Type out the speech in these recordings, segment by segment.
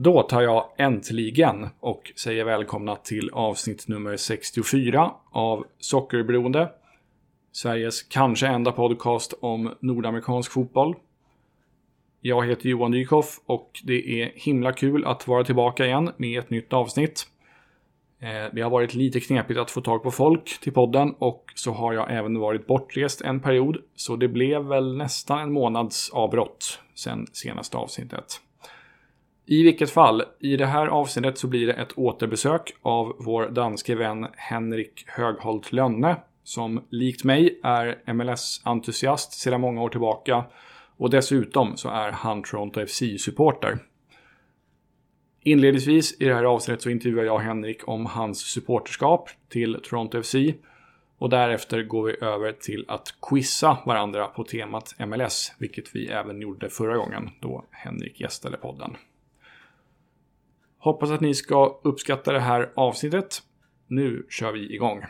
Då tar jag äntligen och säger välkomna till avsnitt nummer 64 av Sockerberoende. Sveriges kanske enda podcast om nordamerikansk fotboll. Jag heter Johan Dykhoff och det är himla kul att vara tillbaka igen med ett nytt avsnitt. Eh, det har varit lite knepigt att få tag på folk till podden och så har jag även varit bortrest en period. Så det blev väl nästan en månads avbrott sen senaste avsnittet. I vilket fall, i det här avsnittet så blir det ett återbesök av vår danske vän Henrik Högholt Lönne som likt mig är MLS-entusiast sedan många år tillbaka och dessutom så är han Toronto FC-supporter. Inledningsvis i det här avsnittet så intervjuar jag Henrik om hans supporterskap till Toronto FC och därefter går vi över till att quizza varandra på temat MLS, vilket vi även gjorde förra gången då Henrik gästade podden. Hoppas att ni ska uppskatta det här avsnittet. Nu kör vi igång.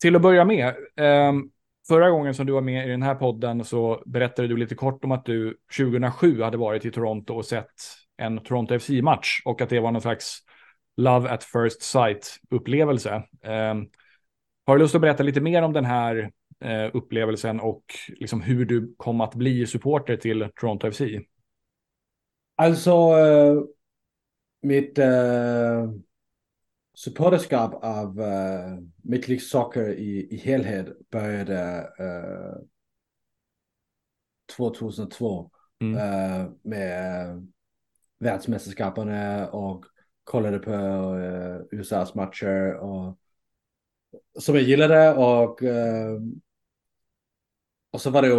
Till att börja med, eh, förra gången som du var med i den här podden så berättade du lite kort om att du 2007 hade varit i Toronto och sett en Toronto FC-match och att det var någon slags love at first sight-upplevelse. Eh, har du lust att berätta lite mer om den här eh, upplevelsen och liksom hur du kom att bli supporter till Toronto FC? Alltså, eh, mitt uh, supporterskap av uh, Major League Soccer i, i helhet började uh, 2002 mm. uh, med världsmästerskapen och kollade på uh, USAs matcher och som jag gillade och uh, och så var det ju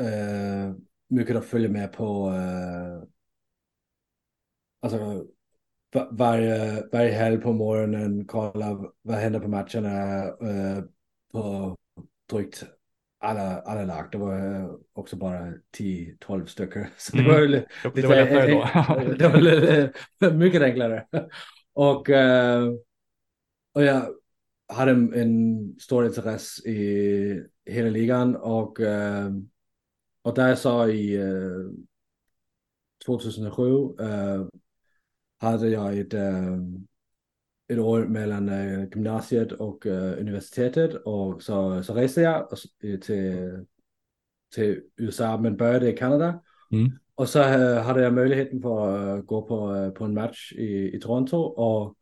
uh, mycket att följa med på uh, alltså varje, varje helg på morgonen kolla vad händer på matcherna uh, på drygt alla, alla lag. Det var också bara 10-12 stycken. Så det Mm. var, lite, Det var lättare då. det var lite, mycket enklare. Och, uh, och jag hade en, stor intresse i hela ligan och, och där sa i uh, 2007 uh, hade jag ett, uh, ett år mellan uh, gymnasiet och uh, universitetet och så, så reste jag till, till USA men började i Kanada. Mm. Och så hade jag möjligheten för att gå på, på en match i, i Toronto och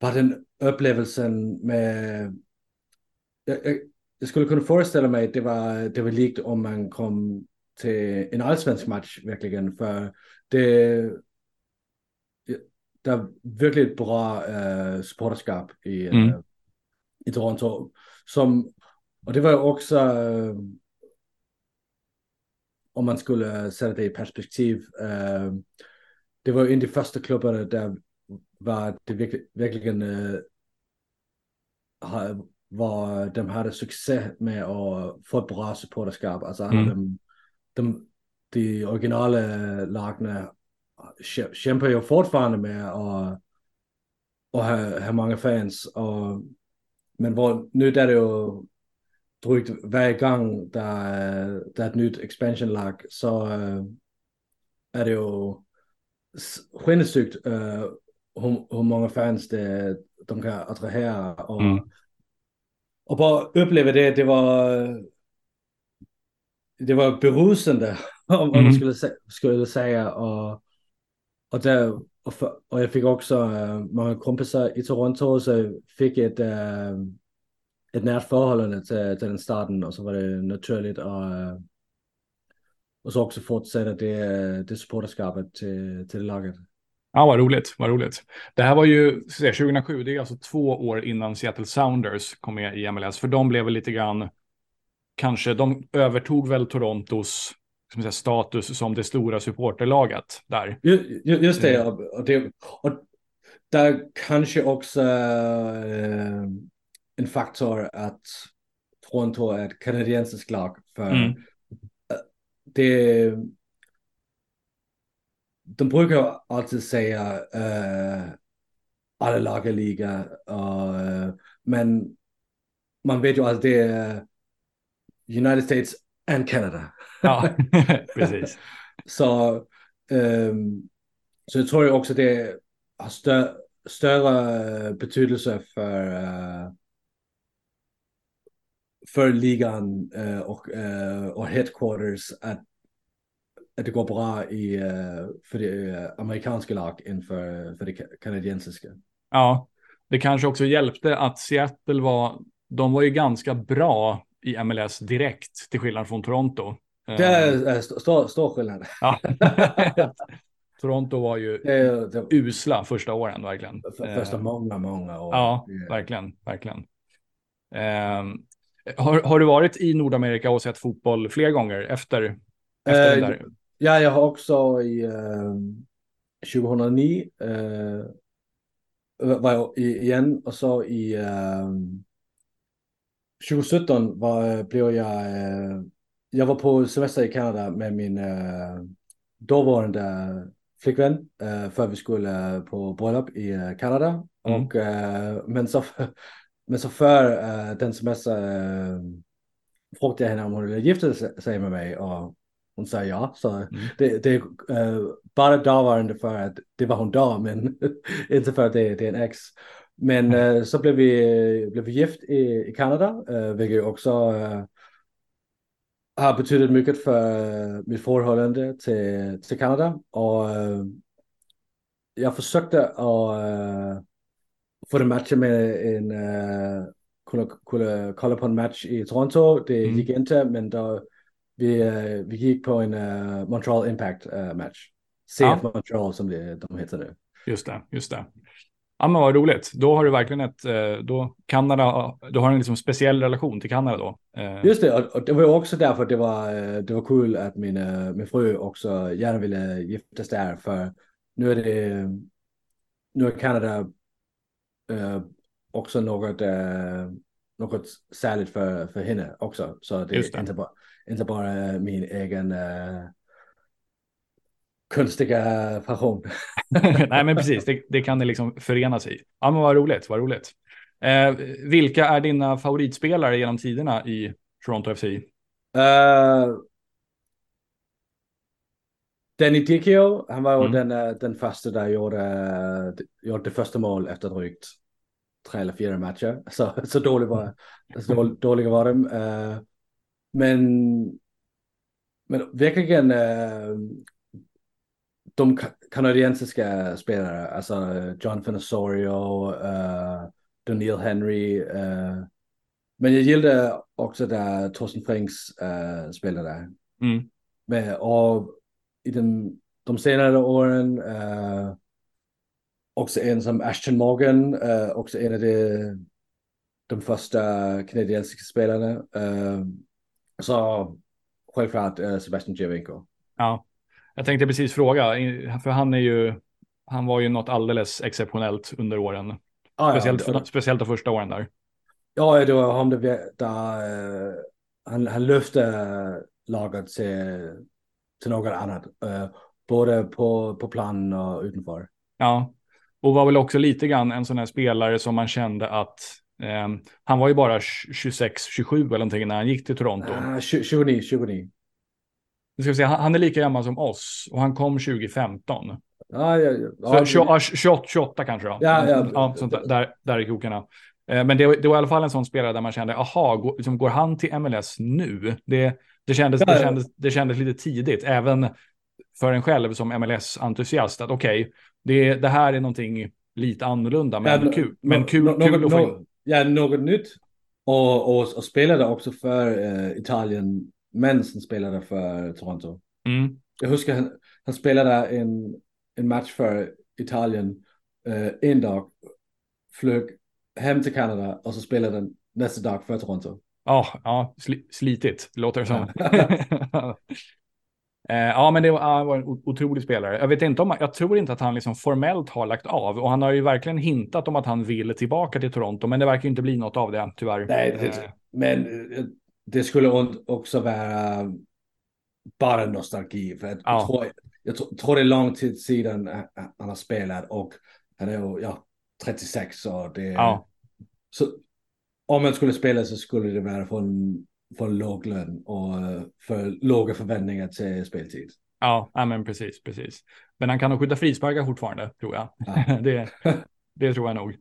bara den upplevelsen med... Jag, jag, jag skulle kunna föreställa mig att det var, det var likt om man kom till en allsvensk match verkligen. För det, det är verkligen bra uh, supporterskap i, Mm. uh, i Toronto. Som, och det var också, uh, om man skulle sätta det i perspektiv, uh, det var ju en av de första klubbarna där var det verkligen, verkligen var de hade succé med att få ett bra supporterskap. Alltså Mm. de, de, de originala lagen kä- kämpar ju fortfarande med att, att ha, ha många fans. Och, men var, nu är det ju drygt varje gång där, där är ett nytt expansion-lag så är det ju sinnessjukt hur, hur många fans det, de kan attrahera. Och, Mm. och bara uppleva det, det var det var berusande om, om Mm. man skulle, skulle säga. Och, och, där, och, för, och jag fick också äh, øh, många kompisar i Toronto så jag fick ett, äh, øh, ett närt förhållande till, till den staden och så var det naturligt och, øh, och så också fortsätta det, det supporterskapet till, till laget. Ja, vad roligt, vad roligt. Det här var ju säga, 2007, det är alltså två år innan Seattle Sounders kom med i MLS, för de blev väl lite grann, kanske, de övertog väl Torontos man säga, status som det stora supporterlaget där. Ju- ju- Just det, Mm. och, det, och där kanske också eh, en faktor att Toronto är ett kanadensiskt lag. För Mm. det, de brukar alltid säga uh, alla lag är lika, och, uh, men man vet ju att det är United States and Canada. Ja, precis. så, um, så jag tror också det har stö större betydelse för, uh, för ligan uh, och, uh, och headquarters att, att det går bra i, för det amerikanska lag än för, för det kanadensiska. Ja, det kanske också hjälpte att Seattle var, de var ju ganska bra i MLS direkt till skillnad från Toronto. Det är stor, stor skillnad. Ja. Toronto var ju det, det, usla första åren verkligen. För, första eh, många, många år. Ja, verkligen, verkligen. Eh, har, har du varit i Nordamerika och sett fotboll fler gånger efter, efter eh, där? Ja, jag har också i eh, 2009 eh, var jag igen och så i eh, 2017 var, blev jag, eh, jag var på semester i Kanada med min eh, dåvarande flickvän för vi skulle på bröllop i Kanada. Mm. Och, men, så, men så för den semester uh, frågade jag henne om hon ville gifta sig med mig och hon sa ja. Så mm. det, det bara dåvarande för att det var hon då men inte för att det, det är en ex. Men mm. så blev vi, blev vi gift i, i Kanada, vilket också har betydet mycket för mitt förhållande till, till Kanada. Och jag försökte att få en match med en, kunna, kunna kolla på en match i Toronto. Det mm. gick inte, men då vi, vi gick på en Montreal Impact match. CF ja. Montreal som det, de heter nu. Just det, just det. Ja, men vad roligt. Då har du verkligen ett, eh, då Kanada, du har en liksom speciell relation till Kanada då. Eh. Just det, och det var ju också därför det var, eh, det var kul att min, min fru också gärna ville gifta sig där, för nu är det, nu är Kanada också något, något särskilt för, för henne också. Så det är inte bara, inte bara min egen konstiga passion. Nej, men precis. Det, det kan det liksom förena sig i. Ja, men vad roligt. Vad roligt. Eh, vilka är dina favoritspelare genom tiderna i Toronto FC? Uh, eh, Danny Dicchio, han var mm. den, eh, den första där gjorde, gjorde det första mål efter drygt tre eller fyra matcher. Så, så dålig var, så dåliga var de. Uh, men, men verkligen uh, de kanadensiska spelare, alltså John Osorio, uh, Daniel Henry. Uh, men jag gillade också där Torsten Frings uh, spelade. Mm. Men, och i den, de senare åren uh, också en som Ashton Morgan, uh, också en av de, de första kanadensiska spelarna. Uh, så självklart Sebastian Giovinco. Ja. Jag tänkte precis fråga, för han är ju, han var ju något alldeles exceptionellt under åren. Ah, speciellt, ja, det, speciellt de första åren där. Ja, det var han där, där han, han lyfte laget till, till något annat. Uh, både på, på plan och utanför. Ja, och var väl också lite grann en sån här spelare som man kände att eh, han var ju bara 26-27 eller någonting när han gick till Toronto. Uh, 29, 29 ska säga, han är lika gammal som oss och han kom 2015. Ja, ja, ja. Så 28, 28 kanske då. Ja, ja. ja sånt där, där, där i krokarna. Eh, men det, det, var i alla fall en sån spelare där man kände, aha, går, liksom, går han till MLS nu? Det, det, kändes, det, kändes, det kändes lite tidigt, även för en själv som MLS-entusiast, att okej, okay, det, det här är någonting lite annorlunda, men ja, kul, men kul, no, kul att få in. Ja, något nytt. Och, och, och spelade också för uh, Italien men som spelade för Toronto. Mm. Jag huskar han, han spelade en, en match för Italien uh, en dag, flög hem till Kanada och så spelade den nästa dag för Toronto. Ja, oh, ja sli, slitigt låter det som. Eh, ja, men det var, en otrolig spelare. Jag vet inte om, jag tror inte att han liksom formellt har lagt av och han har ju verkligen hintat om att han vill tillbaka till Toronto, men det verkar inte bli något av det tyvärr. Nej, det, men det skulle också vara bara nostalgi. För att ja. jag, tror, jag tror det är lång tid sedan han har spelat och han är ju ja, 36 och det... Ja. Så om man skulle spela så skulle det vara från, från låg lön och för låga förväntningar till speltid. Ja, ja men precis, precis. Men han kan nog skjuta frisparkar fortfarande, tror jag. Ja. det, det tror jag nog.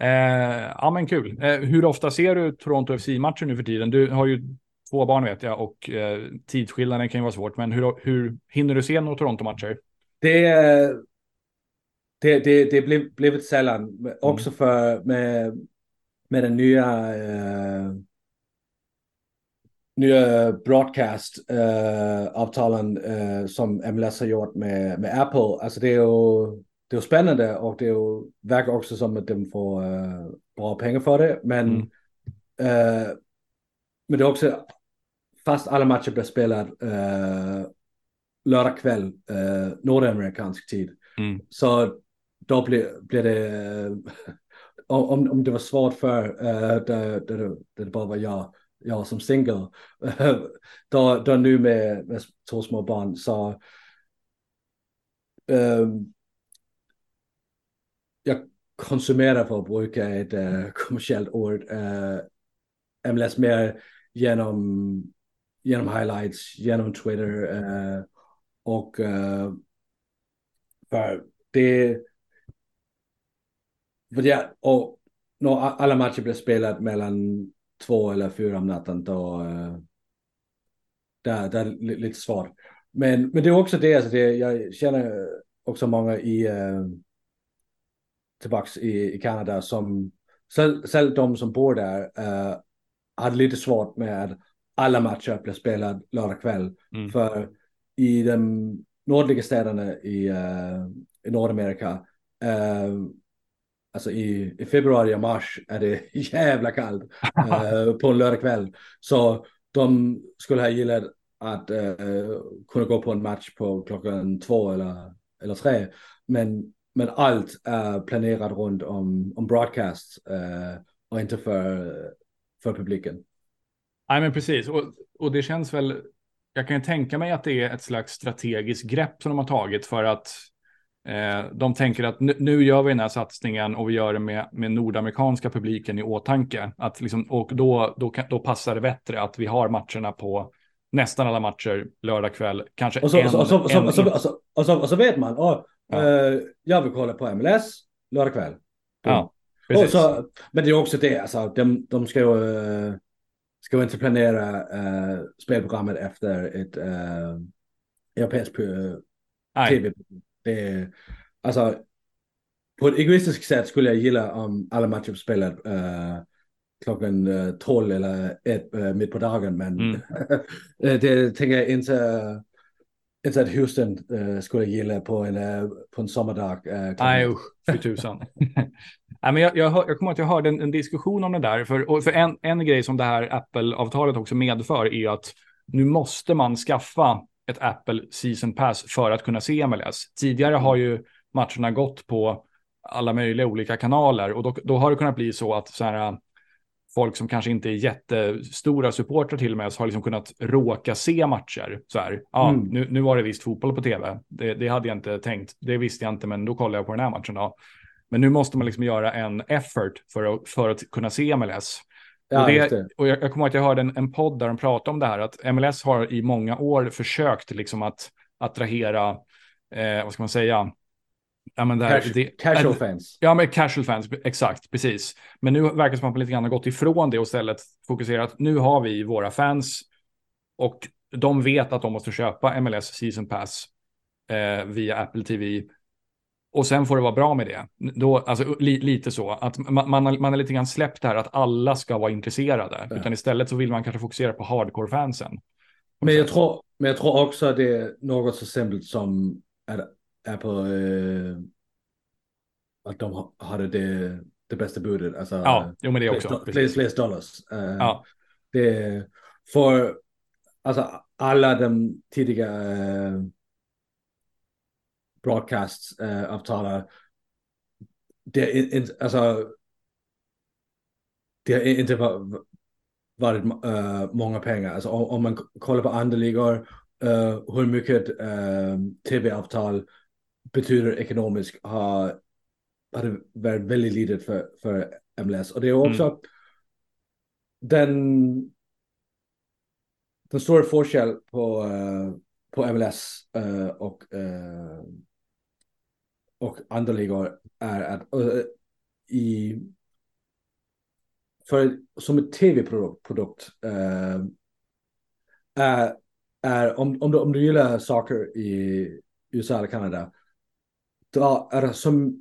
Eh, ja, men kul. Eh, hur ofta ser du Toronto FC-matcher nu för tiden? Du har ju två barn vet jag och eh, tidsskillnaden kan ju vara svårt, men hur, hur hinner du se några Toronto-matcher? Det, det, det, det blev, blivit sällan, mm. också för med, med den nya eh, nya broadcast-avtalen uh, uh, som MLS har gjort med, med Apple. Alltså det är ju det är spännande och det är ju, verkar också som att de får uh, bra pengar för det. Men, mm. uh, men det är också, fast alla matcher blir spelade uh, lördag kväll, uh, nordamerikansk tid. Mm. Så då blir, blir det, om, om det var svårt för, där, där, där det bara var jag, jag som singel, då, då nu med, med två små barn så konsumera för att bruka ett äh, kommersiellt ord eh, Äh, MLS mer genom, genom highlights, genom Twitter äh, och för det för det, och när alla matcher blir spelade mellan två eller fyra om natten då uh, där, där är lite svårt. Men, men det är också det, alltså det, jag känner också många i tillbaks i, i Kanada som, själv de som bor där, uh, hade lite svårt med att alla matcher blev spelade lördag kväll. Mm. För i de nordliga städerna i, uh, i Nordamerika, uh, alltså i, i februari och mars är det jävla kallt uh, på en lördag kväll. Så de skulle ha gillat att kunna gå på en match på klockan två eller, eller tre. Men men allt är planerat runt om, om broadcast uh, och inte för, för publiken. Nej, men precis. Och, och det känns väl, jag kan ju tänka mig att det är ett slags strategiskt grepp som de har tagit för att eh, de tänker att nu, nu, gör vi den här satsningen och vi gör det med, med nordamerikanska publiken i åtanke. Att liksom, och då, då, då passar det bättre att vi har matcherna på nästan alla matcher lördag kväll. Kanske och så, en, och så, och så, och så, och så, och så, och så vet man, oh, Ja. Uh, jag vill kolla på MLS lördag kväll. Ja, precis. Och så, men det är också det, alltså, de, de ska ju uh, ska inte planera uh, spelprogrammet efter ett uh, europeiskt tv. Det, alltså, på ett egoistiskt sätt skulle jag gilla om alla matcher spelar uh, klockan 12 eller 1 mitt på dagen, men mm. det tänker jag inte inte att Houston uh, skulle gilla på en, uh, på en sommardag. Uh, Nej usch, för tusan. Nej, men jag, jag, hör, jag kommer att jag hörde en, en, diskussion om det där. För, för en, en grej som det här Apple-avtalet också medför är att nu måste man skaffa ett Apple Season Pass för att kunna se MLS. Tidigare har ju matcherna gått på alla möjliga olika kanaler och då, då har det kunnat bli så att så här, folk som kanske inte är jättestora supportrar till och med har liksom kunnat råka se matcher. Så här, ja, mm. nu, nu var det visst fotboll på tv. Det, det, hade jag inte tänkt. Det visste jag inte, men då kollade jag på den här matchen. Då. Men nu måste man liksom göra en effort för att, för att kunna se MLS. Ja, och, det, och jag, jag kommer ihåg att jag hörde en, en podd där de pratade om det här, att MLS har i många år försökt liksom att attrahera, eh, vad ska man säga, Ja, men det här, Cash, det, casual äh, fans. Ja, men casual fans, exakt, precis. Men nu verkar det som att man lite grann har gått ifrån det och istället fokuserat. Nu har vi våra fans och de vet att de måste köpa MLS Season Pass eh, via Apple TV. Och sen får det vara bra med det. Då, alltså, li, lite så att man, man, har, man har lite grann släppt det här att alla ska vara intresserade. Ja. Utan istället så vill man kanske fokusera på hardcore-fansen. Men jag, tror, men jag tror också att det är något så simpelt som att är på eh, att de hade det, det bästa budet. Alltså, ja, jo, men det också. Flest, flest dollars. Uh, ja. Det, för alltså, alla de tidiga uh, broadcast-avtalen, uh, det är inte, alltså, det har inte varit uh, många pengar. Alltså, om, om man kollar på andra ligor uh, hur mycket uh, tv-avtal betyder ekonomiskt har, har det varit väldigt litet för, för MLS. Och det är också mm. den, den stora forskell på, uh, på MLS uh, och, uh, och andra ligor är att i för som en tv-produkt är, är om, om, du, om du gillar saker i USA eller Kanada det så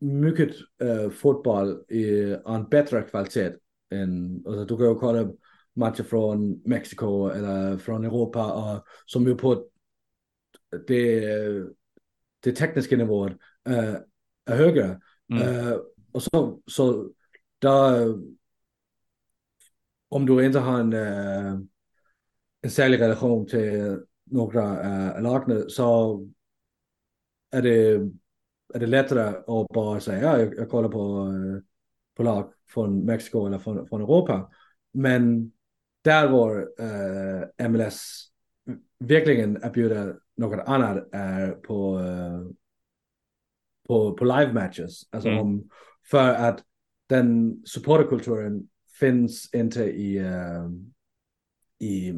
mycket uh, fotboll i en bättre kvalitet än, alltså, du kan ju kolla matcher från Mexiko eller från Europa och som ju på det, det tekniska nivån uh, är högre. Mm. Uh, och så, så där, om du inte har en, en särskild relation till några uh, lag så är det, är det lättare att bara säga ja, jag, jag kollar på, uh, på lag från Mexiko eller från, från Europa. Men där var uh, MLS verkligen erbjuder något annat är på, uh, på, på live matches. Alltså mm. om, för att den supporterkulturen finns inte i, uh, i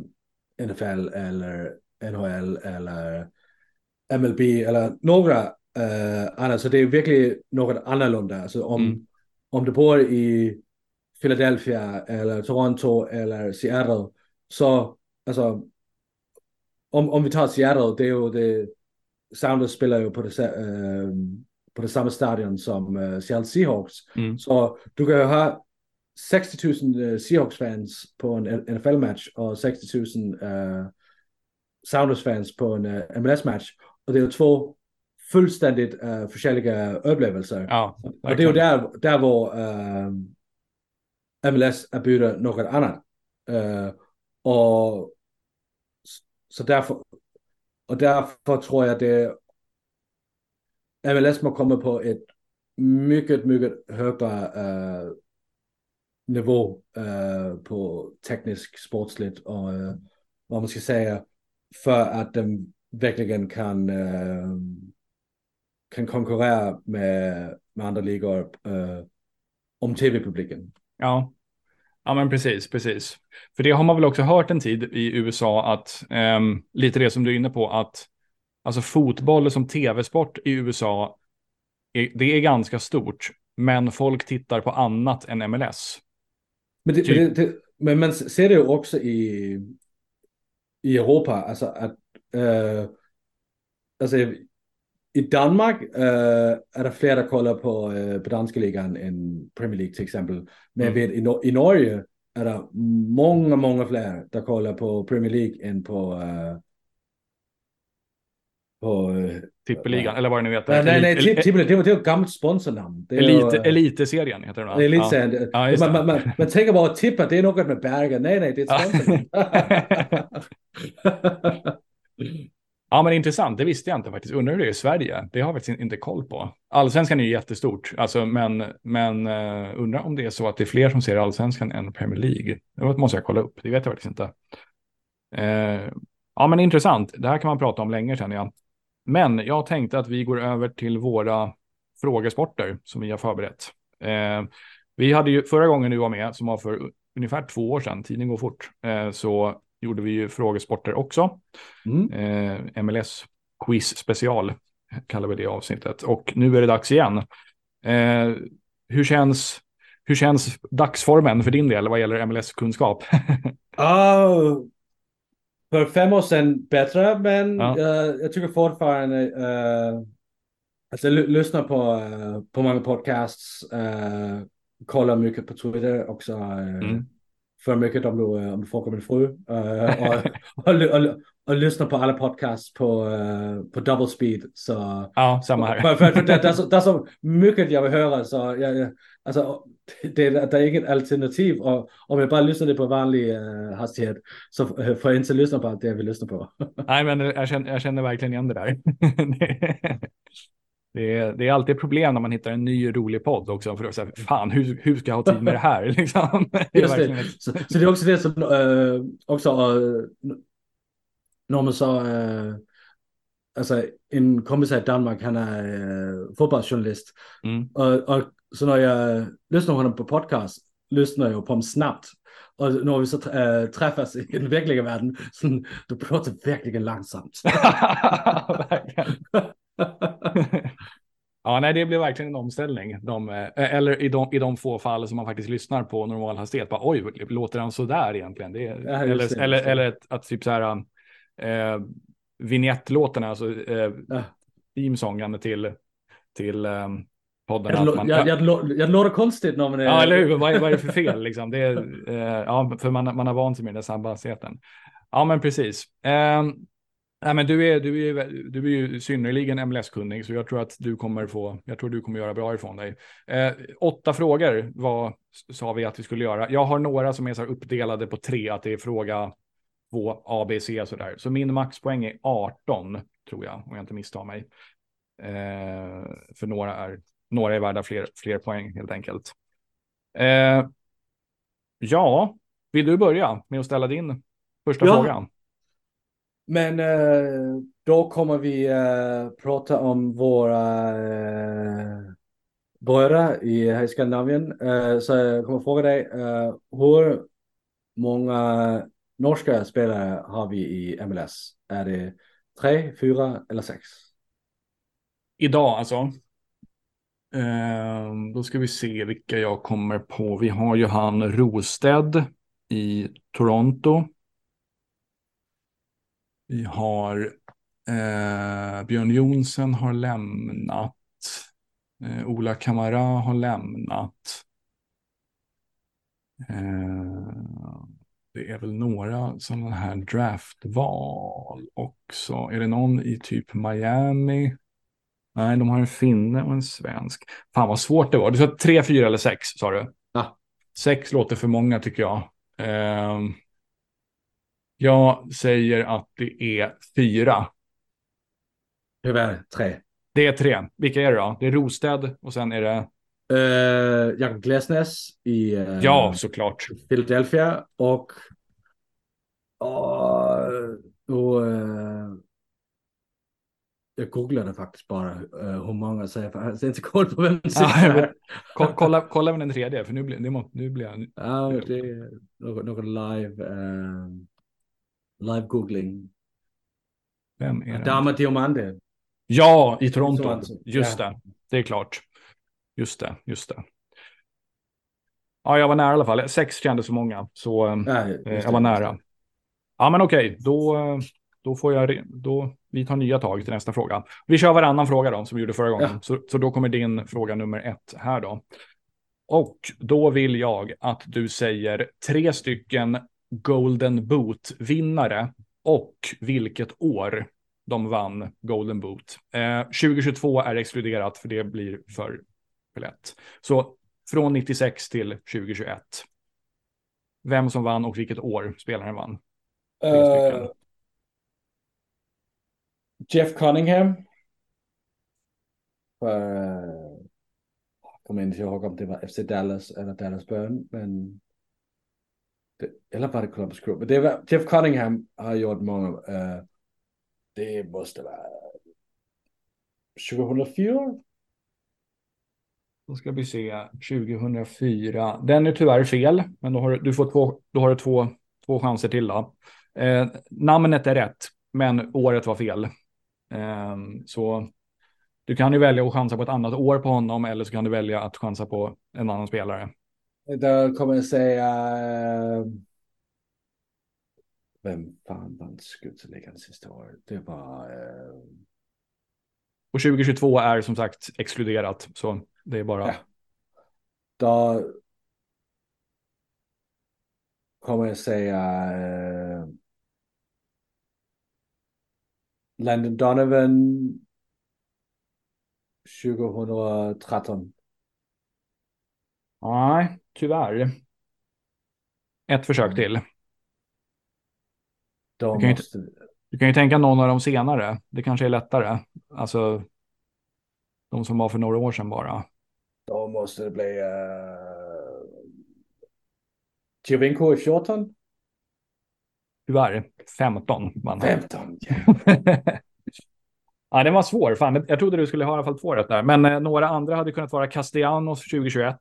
NFL eller NHL eller MLB eller några uh, andra. Så det är verkligen något annorlunda. Alltså om, mm. om du bor i Philadelphia eller Toronto eller Seattle så alltså om, om vi tar Seattle, det är ju det Sounders spelar ju på det, uh, på det samma stadion som uh, Seattle Seahawks. Mm. Så du kan ju ha 60 000 Seahawks-fans på en NFL-match och 60 000 uh, Sounders-fans på en uh, MLS-match. Och det är två fullständigt uh, olika upplevelser. Ja, och det är där, där var uh, MLS erbjuder något annat. Uh, och så därför, och därför tror jag det MLS må komma på ett mycket, mycket högre uh, nivå uh, på teknisk, sportsligt och uh, vad man ska säga för att de verkligen kan, uh, kan konkurrera med, med andra ligor om tv-publiken. Ja. Ja, men precis, precis. För det har man väl också hört en tid i USA att um, lite det som du är inne på att alltså fotboll som tv-sport i USA, är, det är ganska stort, men folk tittar på annat än MLS. Men, det, typ. men, det, men man ser det ju också i, i Europa, alltså att uh, alltså i Danmark uh, är det fler som kollar på, uh, på danska ligan än Premier League till exempel. Men mm. vet, i, i Norge är det många, många fler som kollar på Premier League än på uh, på... Tippeligan, eller vad det nu heter. Nej, nej, Tippeligan, det var ett gammalt sponsornamn. Elite, Eliteserien heter den va? Elitserien. Ja. Ja, man, man, man, man tänker bara att tippa, det är något med Bergen. Nej, nej, det är ett sponsornamn. Ja, men intressant. Det visste jag inte faktiskt. Undrar hur det är i Sverige. Det har jag faktiskt inte koll på. Allsvenskan är ju jättestort, alltså, men, men uh, undrar om det är så att det är fler som ser allsvenskan än Premier League. Det måste jag kolla upp. Det vet jag faktiskt inte. Uh, ja, men intressant. Det här kan man prata om länge känner jag. Men jag tänkte att vi går över till våra frågesporter som vi har förberett. Uh, vi hade ju förra gången du var med, som var för ungefär två år sedan, tiden går fort, så gjorde vi ju frågesporter också. Mm. Eh, MLS quiz special kallar vi det avsnittet. Och nu är det dags igen. Eh, hur, känns, hur känns dagsformen för din del vad gäller MLS-kunskap? uh, för fem år sedan bättre, men ja. uh, jag tycker fortfarande uh, alltså, lyssna på, uh, på många podcasts, uh, kolla mycket på Twitter också. Mm för mycket om du, om du frågar min fru. Uh, och, och, och, och, lyssna på alla podcasts på, uh, på double speed. Så, ja, samma här. För, för, för det, det, är så, det är så mycket jag vill höra. Så jag, alltså, det, det är inget alternativ. Och om jag bara lyssnar på vanlig uh, hastighet så får jag inte lyssna på allt det jag vill lyssna på. Nej, men jag känner, jag känner verkligen igen det där. Det är, det är alltid problem när man hittar en ny rolig podd också. För att säga, fan, hur, hur ska jag ha tid med det här? Liksom. Det Just det. Så, så, det är också det som uh, också uh, når man så... Øh, altså, en kompis i Danmark, han er øh, fodboldjournalist. Mm. Og, og så når jeg lyssnar på honom på podcast, lyssnar jag på dem snabbt. Och när vi så äh, träffas i den verkliga världen, så, då pratar verkligen långsamt. Ja, nej, det blir verkligen en omställning. De, eh, eller i de, i de få fall som man faktiskt lyssnar på normal hastighet. Bara, Oj, låter han så där egentligen? Det, ja, eller, det, eller, eller att, att typ så här, eh, vignettlåtarna, alltså eh, teamsången till, till eh, podden. Jag, man, jag, jag, jag låter konstigt när man är... Ja, eller hur? Vad är, vad är det för fel liksom? Det är, eh, ja, för man, man har vant sig med den snabba hastigheten. Ja, men precis. Eh, Nej, men du är, du är, du är ju synnerligen MLS-kunnig, så jag tror att du kommer få, jag tror du kommer göra bra ifrån dig. Eh, åtta frågor var, sa vi att vi skulle göra. Jag har några som är så uppdelade på tre, att det är fråga två, A, B, C sådär. Så min maxpoäng är 18, tror jag, om jag inte misstar mig. Eh, för några är, några är värda fler, fler poäng helt enkelt. Eh, ja, vill du börja med att ställa din första ja. fråga? Men eh, då kommer vi eh, prata om våra eh, bröder i här i Skandinavien. Eh, så jag kommer fråga dig, eh, hur många norska spelare har vi i MLS? Är det tre, fyra eller sex? Idag alltså? Eh, då ska vi se vilka jag kommer på. Vi har ju han Rosted i Toronto. Vi har eh, Björn Jonsen har lämnat. Eh, Ola Kamara har lämnat. Eh, det är väl några sådana här draftval också. Är det någon i typ Miami? Nej, de har en finne och en svensk. Fan vad svårt det var. Du sa tre, fyra eller sex, sa du? Ja. Sex låter för många tycker jag. Eh, jag säger att det är fyra. Tyvärr tre. Det är tre. Vilka är det då? Det är Rosted och sen är det? Uh, Jakob Glesnes i uh, ja, såklart. Philadelphia och, och, och uh, jag googlade faktiskt bara uh, hur många säger för jag har inte koll på vem som ja, kolla, kolla med den tredje för nu blir, det må, nu blir jag... Ja, det är något, något live. Uh, live googling. Vem är det? Adama Diomande. Ja, i Toronto. Just ja. det. Det är klart. Just det, just det. Ja, jag var nära i alla fall. Sex kändes för många, så Nej, eh, jag var nära. Ja, men okej, då, då får jag, då, vi tar nya tag till nästa fråga. Vi kör varannan fråga då, som vi gjorde förra gången. Ja. Så, så då kommer din fråga nummer ett här då. Och då vill jag att du säger tre stycken Golden Boot-vinnare och vilket år de vann Golden Boot. Eh, 2022 är exkluderat för det blir för, för lätt. Så från 96 till 2021. Vem som vann och vilket år spelaren vann. Uh, Jeff Cunningham. Uh, jag kommer inte ihåg om det var FC Dallas eller Dallas Burn, men eller var det Columbus Crew? Men det var, Jeff Cunningham har gjort många. Uh, det måste vara 2004. Då ska vi se, 2004. Den är tyvärr fel, men då har du, får två, då har du två, två chanser till. Då. Eh, namnet är rätt, men året var fel. Eh, så du kan ju välja att chansa på ett annat år på honom eller så kan du välja att chansa på en annan spelare. Då kommer jag säga... Eh, vem fan vann skytteligan sista året? Det var... Eh... Och 2022 är som sagt exkluderat, så det är bara... Ja. Då kommer jag säga... Eh... Landon Donovan 2013. Nej, tyvärr. Ett försök till. Du kan, måste... ju, du kan ju tänka någon av de senare. Det kanske är lättare. Alltså de som var för några år sedan bara. Då måste det bli uh... Giovinco i 14. Tyvärr, 15 vann han. 15. Ja, den var svår. Fan, jag trodde du skulle ha i alla fall två rätt där. Men eh, några andra hade kunnat vara Castellanos 2021.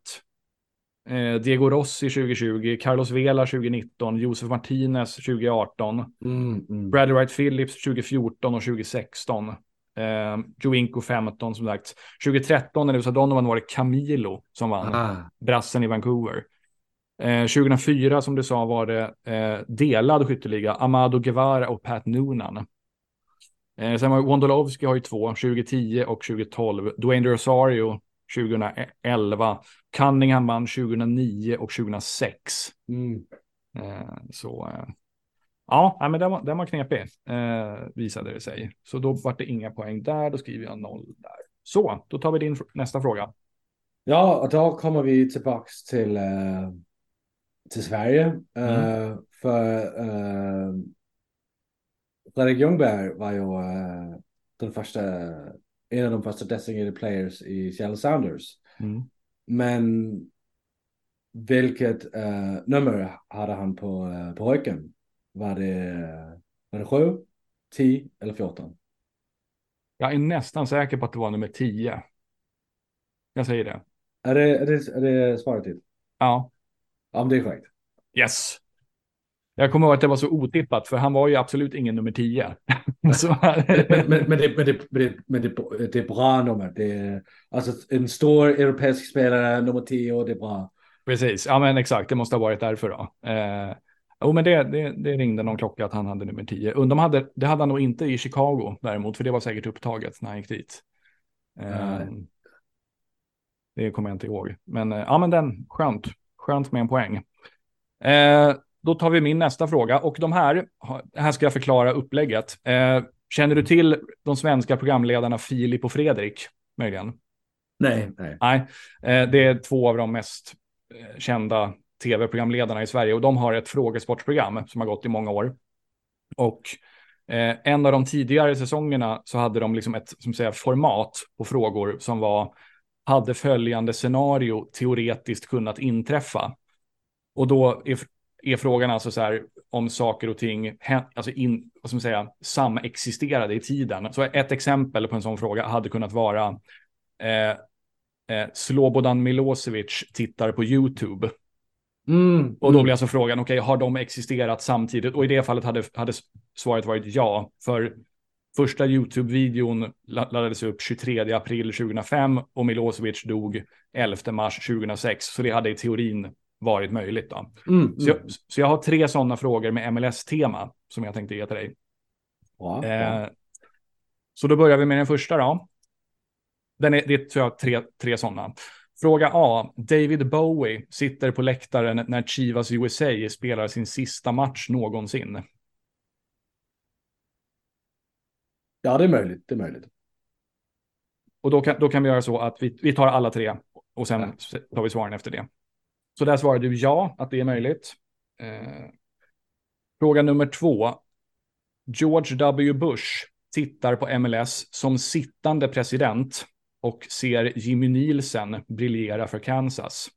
Eh, Diego Rossi 2020, Carlos Vela 2019, Josef Martinez 2018, Mm, mm. Bradley Wright Phillips 2014 och 2016. Eh, Joinko 15 som sagt. 2013 när det var Donovan var det Camilo som vann. Ah. brassen i Vancouver. Eh, 2004 som du sa var det eh, delad skytteliga, Amado Guevara och Pat Noonan. Eh, sen var Wondolowski har ju två, 2010 och 2012. Dwayne Rosario 2011. Cunningham vann 2009 och 2006. Mm. Eh, så eh, ja, men den var, den var knepig eh, visade det sig. Så då var det inga poäng där, då skriver jag noll där. Så, då tar vi din nästa fråga. Ja, och då kommer vi tillbaks till, till Sverige. Eh, för Fredrik Ljungberg var ju den första, en av de första designated players i Seattle Sounders. Mm. Men vilket eh, nummer hade han på, eh, på? Var det, var det 7, 10 eller 14? Jag är nästan säker på att det var nummer 10. Jag säger det. Är det, är det, är det svaret till? Ja, Ja, men det är korrekt. yes. Jag kommer ihåg att det var så otippat, för han var ju absolut ingen nummer 10. men, men, men, det, men, det, men, det, men det, det är bra nummer. Det är, alltså en stor europeisk spelare, nummer 10, det är bra. precis, ja men exakt, det måste ha varit därför då. Eh, jo, men det, det, det ringde någon klocka att han hade nummer 10. Undom hade, det hade han nog inte i Chicago däremot, för det var säkert upptaget när han gick dit. Eh, det kommer jag inte ihåg. Men eh, ja, men den, skönt. Skönt med en poäng. Eh, då tar vi min nästa fråga och de här, här ska jag förklara upplägget. Eh, känner du till de svenska programledarna Filip och Fredrik? Möjligen? Nej, nej. Nej, eh, det är två av de mest eh, kända tv-programledarna i Sverige och de har ett frågesportprogram som har gått i många år. Och eh, en av de tidigare säsongerna så hade de liksom ett som säger, format på frågor som var hade följande scenario teoretiskt kunnat inträffa. Och då är, är frågan alltså så här om saker och ting alltså in, vad ska man säga, samexisterade i tiden. Så ett exempel på en sån fråga hade kunnat vara eh, eh, Slobodan Milosevic tittar på YouTube. Mm, Och då mm. blir alltså frågan, okej, har de existerat samtidigt? Och i det fallet hade, hade svaret varit ja, för första YouTube-videon la- laddades upp 23 april 2005 och Milosevic dog 11 mars 2006, så det hade i teorin varit möjligt. Då. Mm, Så, jag, mm. så jag har tre sådana frågor med MLS-tema som jag tänkte ge till dig. Bra. Eh, så då börjar vi med den första då. Den är, det är tror jag, tre, tre sådana. Fråga A. David Bowie sitter på läktaren när Chivas USA spelar sin sista match någonsin. Ja, det är möjligt. Det är möjligt. Och då kan, då kan vi göra så att vi, vi tar alla tre och sen Ja. tar vi svaren efter det. Så där svarar du ja, att det är möjligt. Eh, fråga nummer två. George W. Bush tittar på MLS som sittande president och ser Jimmy Nielsen briljera för Kansas.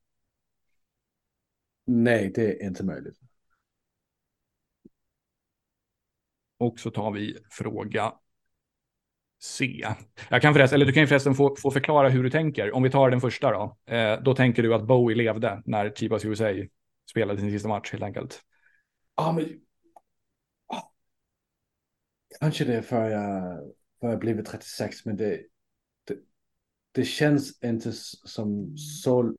Nej, det är inte möjligt. Och så tar vi fråga C. Jag kan förresten, eller du kan ju förresten få, få förklara hur du tänker. Om vi tar den första då. Eh, då tänker du att Bowie levde när Chivas USA spelade sin sista match helt enkelt. Ja, men... Kanske det är för jag, för jag blivit 36, men det, det, det känns inte som så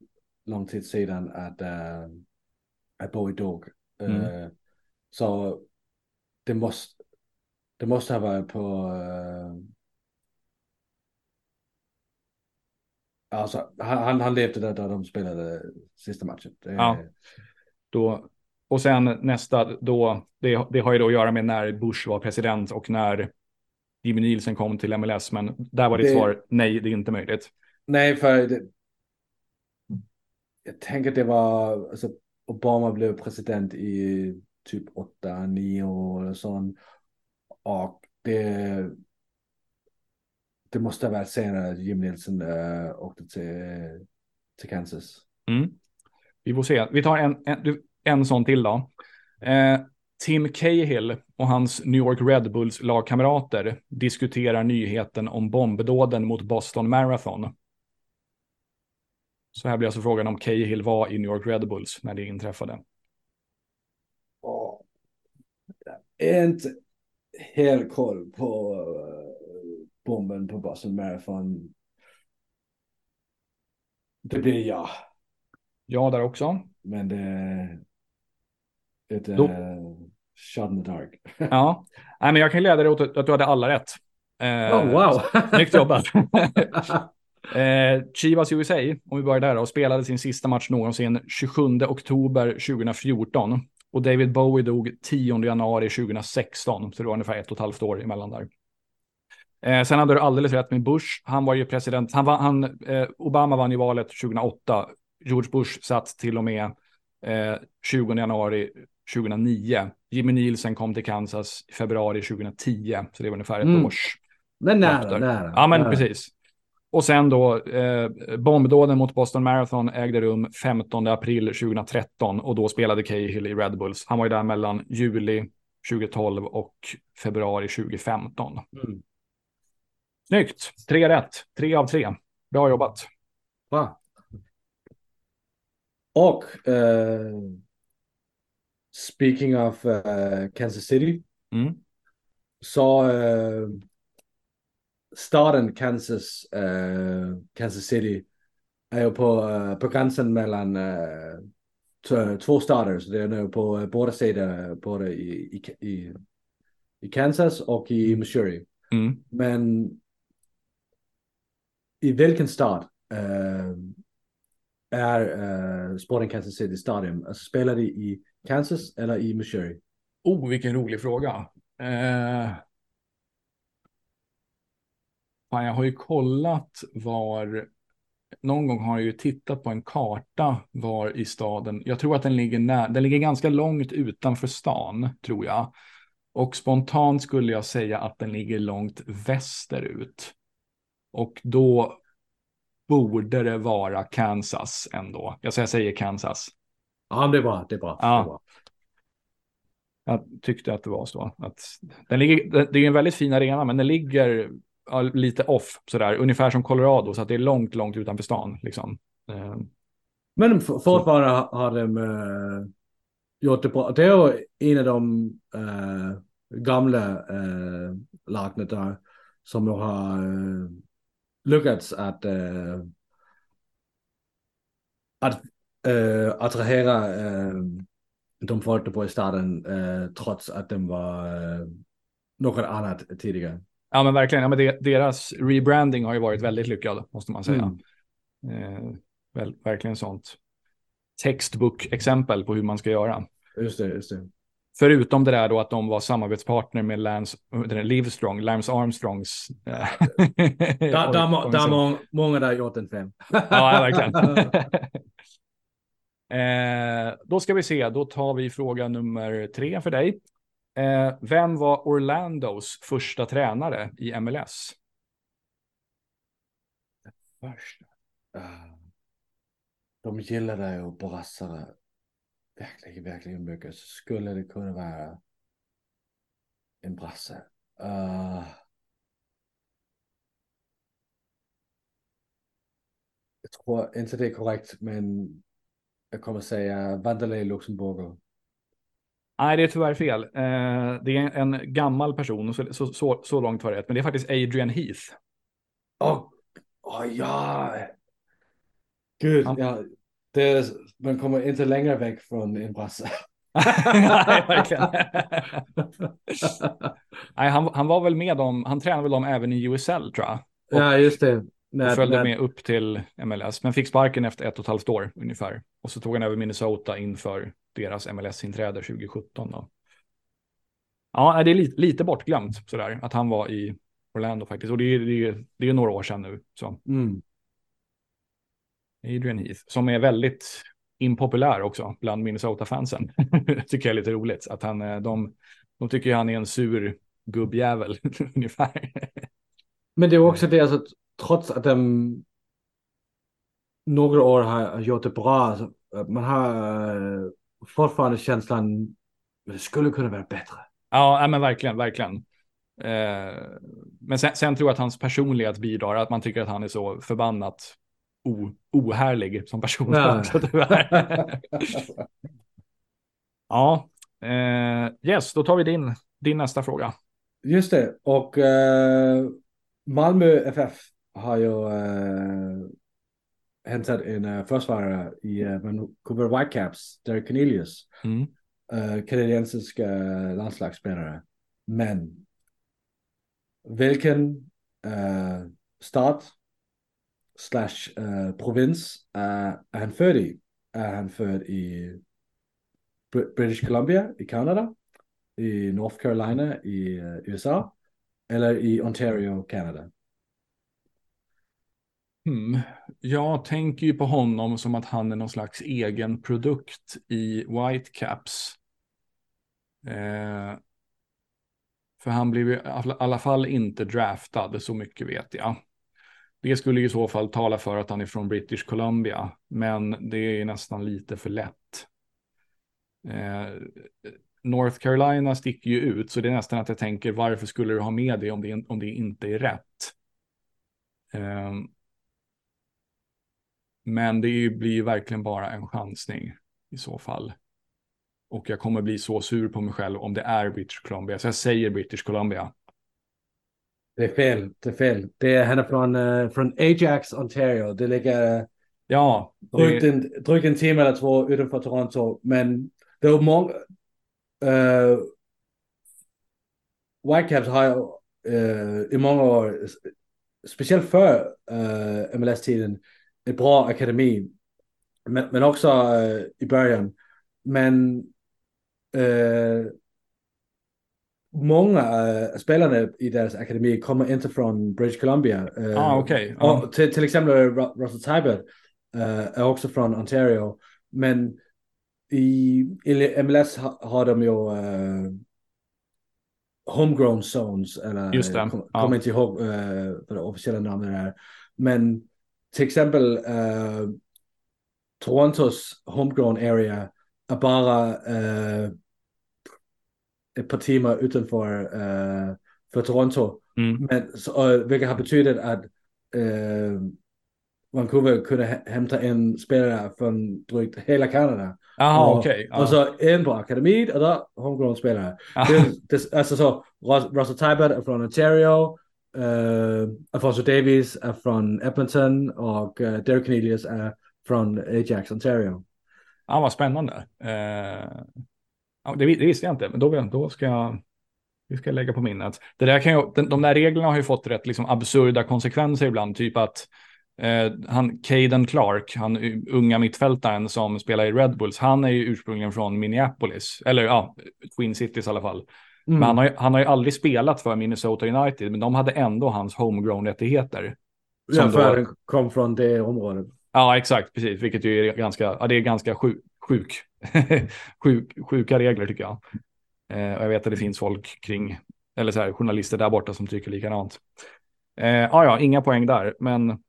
lång tid sedan att, äh, att Bowie dog. Mm. Eh, så det måste, det måste ha varit på... Uh, alltså, han, han, levde där, där de spelade sista matchen. Ja. Då, och sen nästa, då, det, det har ju då att göra med när Bush var president och när Jimmy Nielsen kom till MLS. Men där var ditt Det- svar nej, det är inte möjligt. Nej, för det, jag tänker det var, alltså Obama blev president i typ 8-9 år eller sånt. Och det, det måste ha varit senare Jim Nielsen äh, åkte till, till Kansas. Mm. Vi får se. Vi tar en, en, en sån till då. Eh, Tim Cahill och hans New York Red Bulls lagkamrater diskuterar nyheten om bombdåden mot Boston Marathon. Så här blir alltså frågan om Cahill var i New York Red Bulls när det inträffade. Oh. Inte helt koll på uh, bomben på Boston Marathon. Det blir jag. Ja, där också. Men det ett uh, shot in the dark. ja, Nej, men jag kan glädja dig åt att du hade alla rätt. Eh, oh, wow. Snyggt jobbat. eh, Chivas USA, om vi börjar där, och spelade sin sista match någonsin 27 oktober 2014. Och David Bowie dog 10 januari 2016, så det var ungefär ett och ett halvt år emellan där. Eh, sen hade du alldeles rätt med Bush. Han var ju president. Han, var, han eh, Obama vann ju valet 2008. George Bush satt till och med 20 eh, januari 2009. Jimmy Nielsen kom till Kansas i februari 2010, så det var ungefär ett mm. års. Men nära, nära. Ja, men nära. precis. Och sen då, eh, bombdåden mot Boston Marathon ägde rum 15 april 2013 och då spelade Cahill i Red Bulls. Han var ju där mellan juli 2012 och februari 2015. Mm. Snyggt, tre rätt, tre av tre. Bra jobbat. Va? Och eh, speaking of uh, Kansas City. Mm. Så uh, staden Kansas, uh, Kansas City är ju på, uh, på gränsen mellan uh, två stater. Så det är nu på båda sidor, både i, i, i, i Kansas och i mm. Missouri. Mm. Men i vilken stad eh, är uh, Sporting Kansas City Stadium? Alltså spelar det i Kansas eller i Missouri? Oh, vilken rolig fråga. Uh... Fan, jag har ju kollat var, någon gång har jag ju tittat på en karta var i staden, jag tror att den ligger när, den ligger ganska långt utanför stan, tror jag. Och spontant skulle jag säga att den ligger långt västerut. Och då borde det vara Kansas ändå. Jag säger Kansas. Ja, det är bra. Det är bra. Ja. Det är bra. Jag tyckte att det var så. Att den ligger, det är en väldigt fin arena, men den ligger lite off sådär, ungefär som Colorado, så att det är långt, långt utanför stan. Liksom. Eh, men fortfarande har de uh, gjort det bra. Det är en av de uh, gamla uh, lagna där som har uh, lyckats att, uh, att uh, attrahera uh, de folk på i starten trots att de var något annat tidigare. Ja men verkligen, ja, men deras rebranding har ju varit väldigt lyckad måste man säga. Mm. Väl, verkligen sånt textbook-exempel på hur man ska göra. Just det, just det. Förutom det där då att de var samarbetspartner med Lance, Livestrong, Lance Armstrongs. där, där, där må, många där gjort en fem. ja, verkligen. eh, då ska vi se, då tar vi fråga nummer tre för dig. Eh, vem var Orlandos första tränare i MLS? Första? Uh, de gillade ju brassare verkligen, verkligen mycket så skulle det kunna vara en brasse. Uh, jag tror inte det är korrekt, men jag kommer säga Vanderlei Luxemburger. Nej, det är tyvärr fel. Uh, det är en gammal person, så, så, så, så långt var det rätt. Men det är faktiskt Adrian Heath. Åh, oh, oh, ja. Gud, Han... ja. Det, man kommer inte längre väck från en brasse. Nej, verkligen. Nej, han, han var väl med dem, han tränade väl dem även i USL tror jag. Och, ja, just det. Nej, följde nej. med upp till MLS, men fick sparken efter ett och ett halvt år ungefär. Och så tog han över Minnesota inför deras MLS-inträde 2017. Då. Ja, det är lite, lite bortglömt sådär, att han var i Orlando faktiskt. Och det är, det är, det är några år sedan nu. Så. Mm. Adrian Heath, som är väldigt impopulär också bland Minnesota-fansen. tycker jag är lite roligt. Att han, eh, de, de tycker han är en sur gubbjävel ungefär. Men det är också det, alltså, trots att de några år har gjort det bra, alltså, man har fortfarande känslan Men det skulle kunna vara bättre. Ja, men verkligen, verkligen. Eh, men sen, sen, tror jag att hans personlighet bidrar, att man tycker att han är så förbannat o, ohärlig som person. Också, ja eh, yes, då tar vi din, din nästa fråga. Just det, och eh, Malmö FF har ju eh, hämtat en uh, försvarare i uh, Vancouver Whitecaps, Derek Cornelius. Mm. Uh, kanadensisk uh, landslagsspelare. Men vilken uh, stat slash uh, provins uh, är han född i? Är han född i Br British Columbia i Kanada? I North Carolina i eh, uh, USA? Eller i Ontario, Kanada? Hmm. Jag tänker ju på honom som att han är någon slags egen produkt i Whitecaps. Eh, för han blev i alla fall inte draftad, så mycket vet jag. Det skulle i så fall tala för att han är från British Columbia, men det är nästan lite för lätt. Eh, North Carolina sticker ju ut, så det är nästan att jag tänker varför skulle du ha med det om det, om det inte är rätt? Eh, men det blir ju verkligen bara en chansning i så fall. Och jag kommer bli så sur på mig själv om det är British Columbia. Så jag säger British Columbia. Det är fel. Det är fel. Det är, han är från, uh, från Ajax, Ontario. Det ligger ja, det... drygt, en, drygt en timme eller två utanför Toronto. Men det är många... Uh, Whitecaps har uh, i många år, speciellt för uh, MLS-tiden, ett bra akademi. Men, men också uh, i början. Men uh, många uh, spelarna i deras akademi kommer inte från British Columbia. Uh, ah, okay. Uh. till, till exempel Russell Tybert är också från Ontario. Men i, i MLS har, har de ju homegrown zones. Eller, Just det. Kommer ja. inte ihåg vad det officiella namnet är. Men till exempel uh, Torontos homegrown area är bara uh, ett par timmar utanför uh, för Toronto. Mm. Men, så, uh, vilket har betytt att uh, Vancouver kunde hämta en spelare från drygt hela Kanada. Aha, och, okay. och så en på akademin och där homegrown spelare. Det, det, alltså så, Russell Tybert är från Ontario. Uh, Alfonso Davies är från Edmonton och uh, Derek Cornelius är från Ajax, Ontario. Ja, vad spännande. Uh, ja, det, det, visste jag inte, men då, då ska jag, det ska jag lägga på minnet. Det där kan ju, de, de där reglerna har ju fått rätt liksom, absurda konsekvenser ibland, typ att Uh, han, Caden Clark, han unga mittfältaren som spelar i Red Bulls, han är ju ursprungligen från Minneapolis, eller ja, Twin Cities i alla fall. Mm. Men han har, ju, han har ju aldrig spelat för Minnesota United, men de hade ändå hans homegrown-rättigheter. Ja, för då... den kom från det området. Ja, exakt, precis, vilket ju är ganska, ja, det är ganska sjuk, sjuk, sjuk sjuka regler tycker jag. Eh, och jag vet att det finns folk kring, eller så här, journalister där borta som tycker likadant. Eh, ja, ja, inga poäng där, men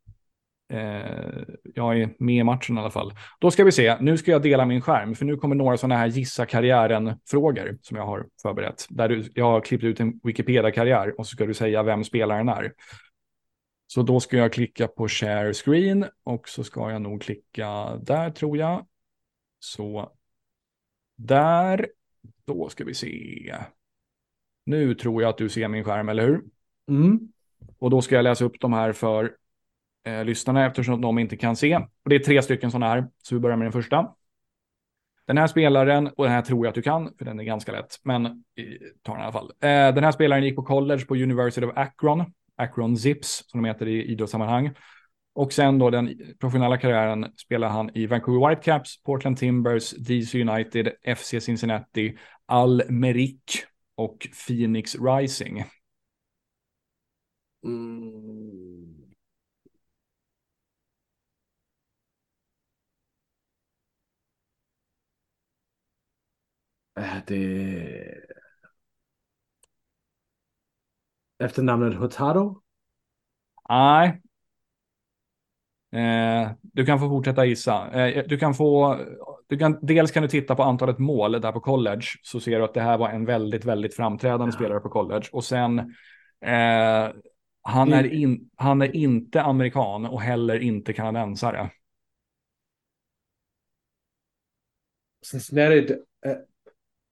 Eh, jag är med i matchen i alla fall. Då ska vi se, nu ska jag dela min skärm, för nu kommer några sådana här gissa karriären-frågor som jag har förberett. Där du, jag har klippt ut en Wikipedia-karriär och så ska du säga vem spelaren är. Så då ska jag klicka på share screen och så ska jag nog klicka där tror jag. Så där, då ska vi se. Nu tror jag att du ser min skärm, eller hur? Mm. Och då ska jag läsa upp de här för eh, lyssnarna eftersom de inte kan se. Och det är tre stycken sådana här, så vi börjar med den första. Den här spelaren, och den här tror jag att du kan, för den är ganska lätt, men ta den i alla fall. Eh, den här spelaren gick på college på University of Akron, Akron Zips, som de heter i idrottssammanhang. Och sen då den professionella karriären spelar han i Vancouver Whitecaps, Portland Timbers, DC United, FC Cincinnati, Al Merrick och Phoenix Rising. Mm. Äh, det... Efternamnet Hurtado? Nej. Eh, du kan få fortsätta gissa. Eh, du kan få du kan, dels kan du titta på antalet mål där på college, så ser du att det här var en väldigt, väldigt framträdande ja. spelare på college. Och sen, eh, han, är in, han är inte amerikan och heller inte kanadensare. Cincinnati,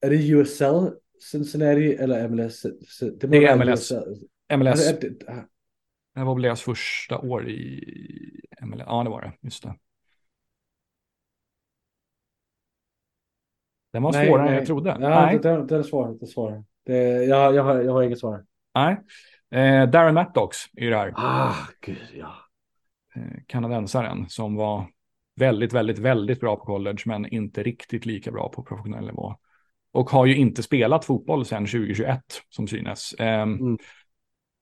är det USL Cincinnati eller MLS? Det, det är MLS. MLS. Det var väl deras första år i MLS. Ja, det var det. Just det. Den var nej, svårare nej. än jag trodde. Ja, nej. Den, den är svår. Det är svår. Det, jag, jag, har, jag har inget svar. Nej. Eh, Darren Mattox är ju det här. Ah, gud ja. Eh, kanadensaren som var väldigt, väldigt, väldigt bra på college, men inte riktigt lika bra på professionell nivå. Och har ju inte spelat fotboll sedan 2021, som synes. Eh, mm.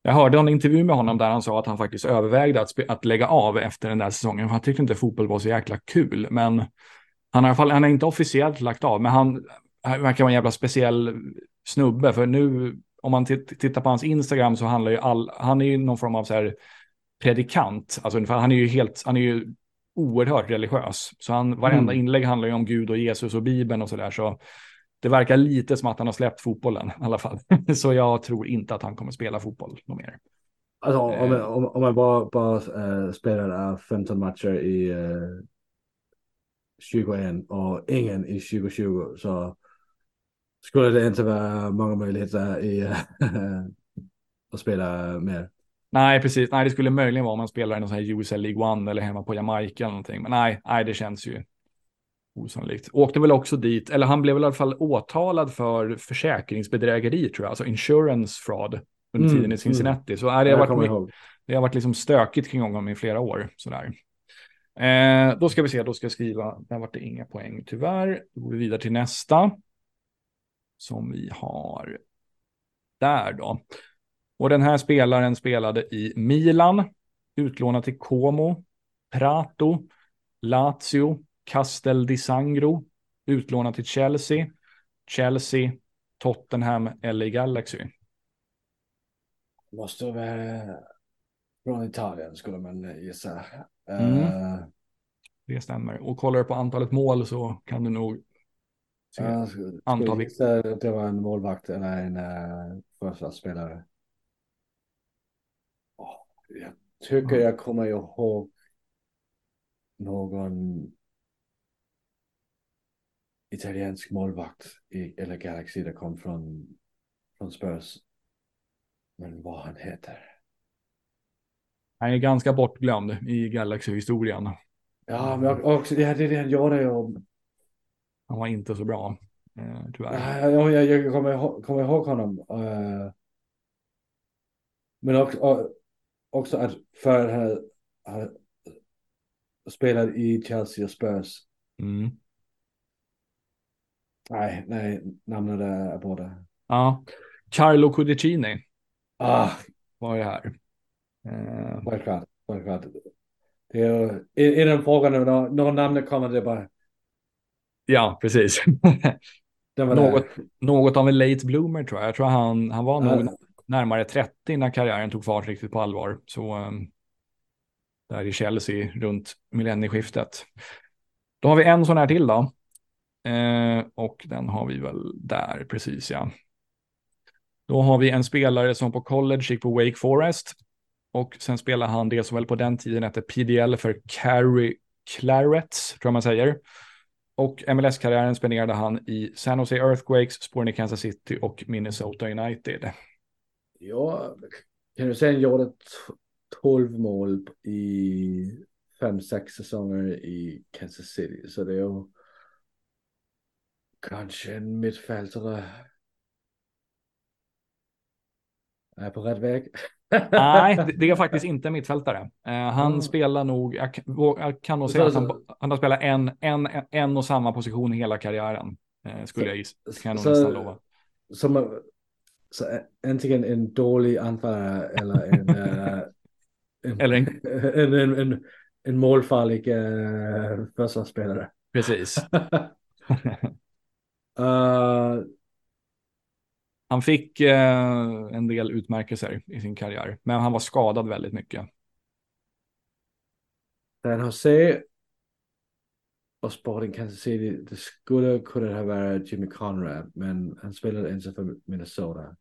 Jag hörde en intervju med honom där han sa att han faktiskt övervägde att, att lägga av efter den där säsongen, för han tyckte inte fotboll var så jäkla kul. Men han har i alla fall, han har inte officiellt lagt av, men han, han verkar vara en jävla speciell snubbe, för nu, om man tittar på hans Instagram så handlar ju all, han är ju någon form av så här predikant, alltså han är ju helt, han är ju oerhört religiös, så han, varenda mm. inlägg handlar ju om Gud och Jesus och Bibeln och så där, så det verkar lite som att han har släppt fotbollen i alla fall. så jag tror inte att han kommer spela fotboll något mer. Alltså om, eh. om, om man bara, bara äh, spelar 15 matcher i äh, 21 och ingen i 2020 så skulle det inte vara många möjligheter i att spela mer. Nej, precis. Nej, det skulle möjligen vara om man spelar i någon sån här USL League One eller hemma på Jamaica eller någonting. Men nej, nej, det känns ju osannolikt. Åkte väl också dit, eller han blev väl i alla fall åtalad för försäkringsbedrägeri tror jag, alltså insurance fraud under mm, tiden i Cincinnati. Mm. Så nej, det, har varit, det har varit liksom stökigt kring honom i flera år. Sådär. Eh, då ska vi se, då ska jag skriva, där vart det inga poäng tyvärr. Då går vi vidare till nästa. Som vi har där då. Och den här spelaren spelade i Milan, utlånad till Como, Prato, Lazio, Castel di Sangro, utlånad till Chelsea, Chelsea, Tottenham eller Galaxy. Måste vara från Italien skulle man gissa. Mm. Uh, det stämmer. Och kollar du på antalet mål så kan du nog se uh, anta gissa att det var en målvakt eller en uh, försvarsspelare. Oh, jag tycker jag kommer ihåg någon italiensk målvakt i eller Galaxy det kom från, från Spurs. Men vad han heter. Han är ganska bortglömd i Galaxy-historien. Ja, men också, det är det han gjorde. Och... Han var inte så bra, eh, tyvärr. Ja, jag, jag, jag kommer, ihåg, kommer ihåg honom. Uh... Men också, också att för att han spelade i Chelsea och Spurs. Mm. Nej, nej, namnet är båda. Ja, Carlo Cudicini. Ah. Var det här. Uh, självklart, självklart. Det är, i, i den frågan när, när namnet kommer det bara. Ja, precis. något, något av en late bloomer tror jag. Jag tror han, han var nog närmare 30 när karriären tog fart riktigt på allvar. Så um, där i Chelsea runt millennieskiftet. Då har vi en sån här till då. Eh, och den har vi väl där, precis ja. Då har vi en spelare som på college gick på Wake Forest. Och sen spelar han det som väl på den tiden hette PDL för Carry Clarets, tror jag man säger. Och MLS-karriären spenderade han i San Jose Earthquakes, Sporting Kansas City och Minnesota United. Ja, kan du säga han gjorde 12 mål i 5-6 säsonger i Kansas City. Så det är ju kanske en mittfältare. Är på rätt väg. Nej, det är faktiskt inte mittfältare. Uh, han mm. spelar nog, jag, jag kan nog säga att han, han har spelat en, en, en och samma position hela karriären. Uh, skulle så, jag gissa, kan jag nog så, nästan lova. Som, så antingen en dålig anfallare eller en, uh, en, eller en... en, en, en, en målfarlig uh, försvarsspelare. Precis. uh, han fick eh, en del utmärkelser i sin karriär, men han var skadad väldigt mycket. San Jose och Sporting Kansas City. Det skulle kunna ha varit Jimmy Conrad, men han spelade inte för Minnesota.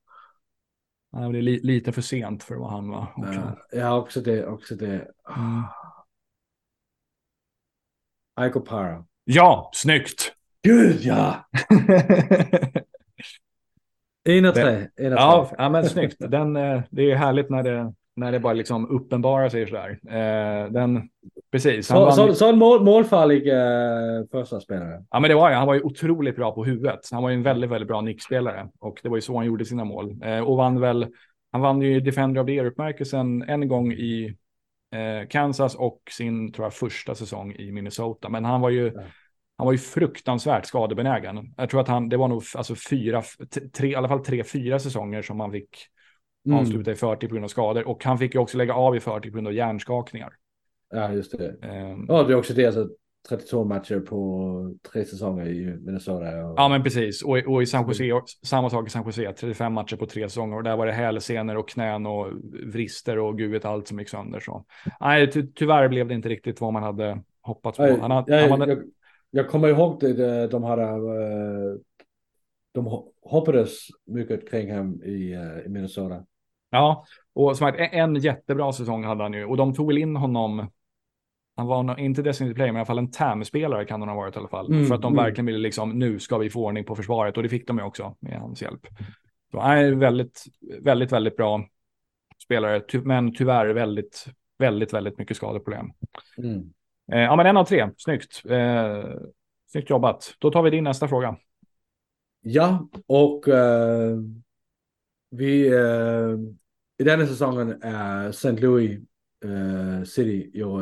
Ja, det är li lite för sent för vad han var. Okay. Ja, också det. Också det. Mm. Aiko Para. Ja, snyggt! Gud ja! en och tre. En och ja, ja, men snyggt. Den, eh, det är härligt när det, när det bara liksom uppenbarar sig sådär. Eh, den, precis. Så, vann... så, så en mål, målfarlig eh, första spelare. Ja, men det var ju. Han var ju otroligt bra på huvudet. Han var ju en väldigt, väldigt bra nickspelare och det var ju så han gjorde sina mål eh, och vann väl. Han vann ju Defender of the Year-utmärkelsen en gång i eh, Kansas och sin tror jag första säsong i Minnesota. Men han var ju. Ja. Han var ju fruktansvärt skadebenägen. Jag tror att han, det var nog alltså fyra, tre, i alla fall tre, fyra säsonger som han fick mm. avsluta i förtid på grund av skador. Och han fick ju också lägga av i förtid på grund av hjärnskakningar. Ja, just det. Um, ja, det är också det. Alltså, 32 matcher på tre säsonger i Minnesota. Och... Ja, men precis. Och, och i San Jose, samma sak i San Jose, 35 matcher på tre säsonger. Och där var det hälsenor och knän och vrister och gud vet allt som gick sönder. Så. Nej, ty tyvärr blev det inte riktigt vad man hade hoppats på. Han hade, jag, han hade... jag, jag kommer ihåg det, de hade, eh, de hoppades mycket kring honom i, eh, i Minnesota. Ja, och som sagt, en jättebra säsong hade han ju. Och de tog väl in honom. Han var inte designated player, men i alla fall en TAM-spelare kan han ha varit i alla fall. Mm, för att de mm. verkligen ville liksom, nu ska vi få ordning på försvaret. Och det fick de ju också med hans hjälp. Så han är väldigt, väldigt, väldigt bra spelare. Men tyvärr väldigt, väldigt, väldigt mycket skadeproblem. Mm. Eh, ja, men en av tre. Snyggt. Eh, snyggt jobbat. Då tar vi din nästa fråga. Ja, och uh, vi uh, i denna säsongen är St. Louis uh, City ju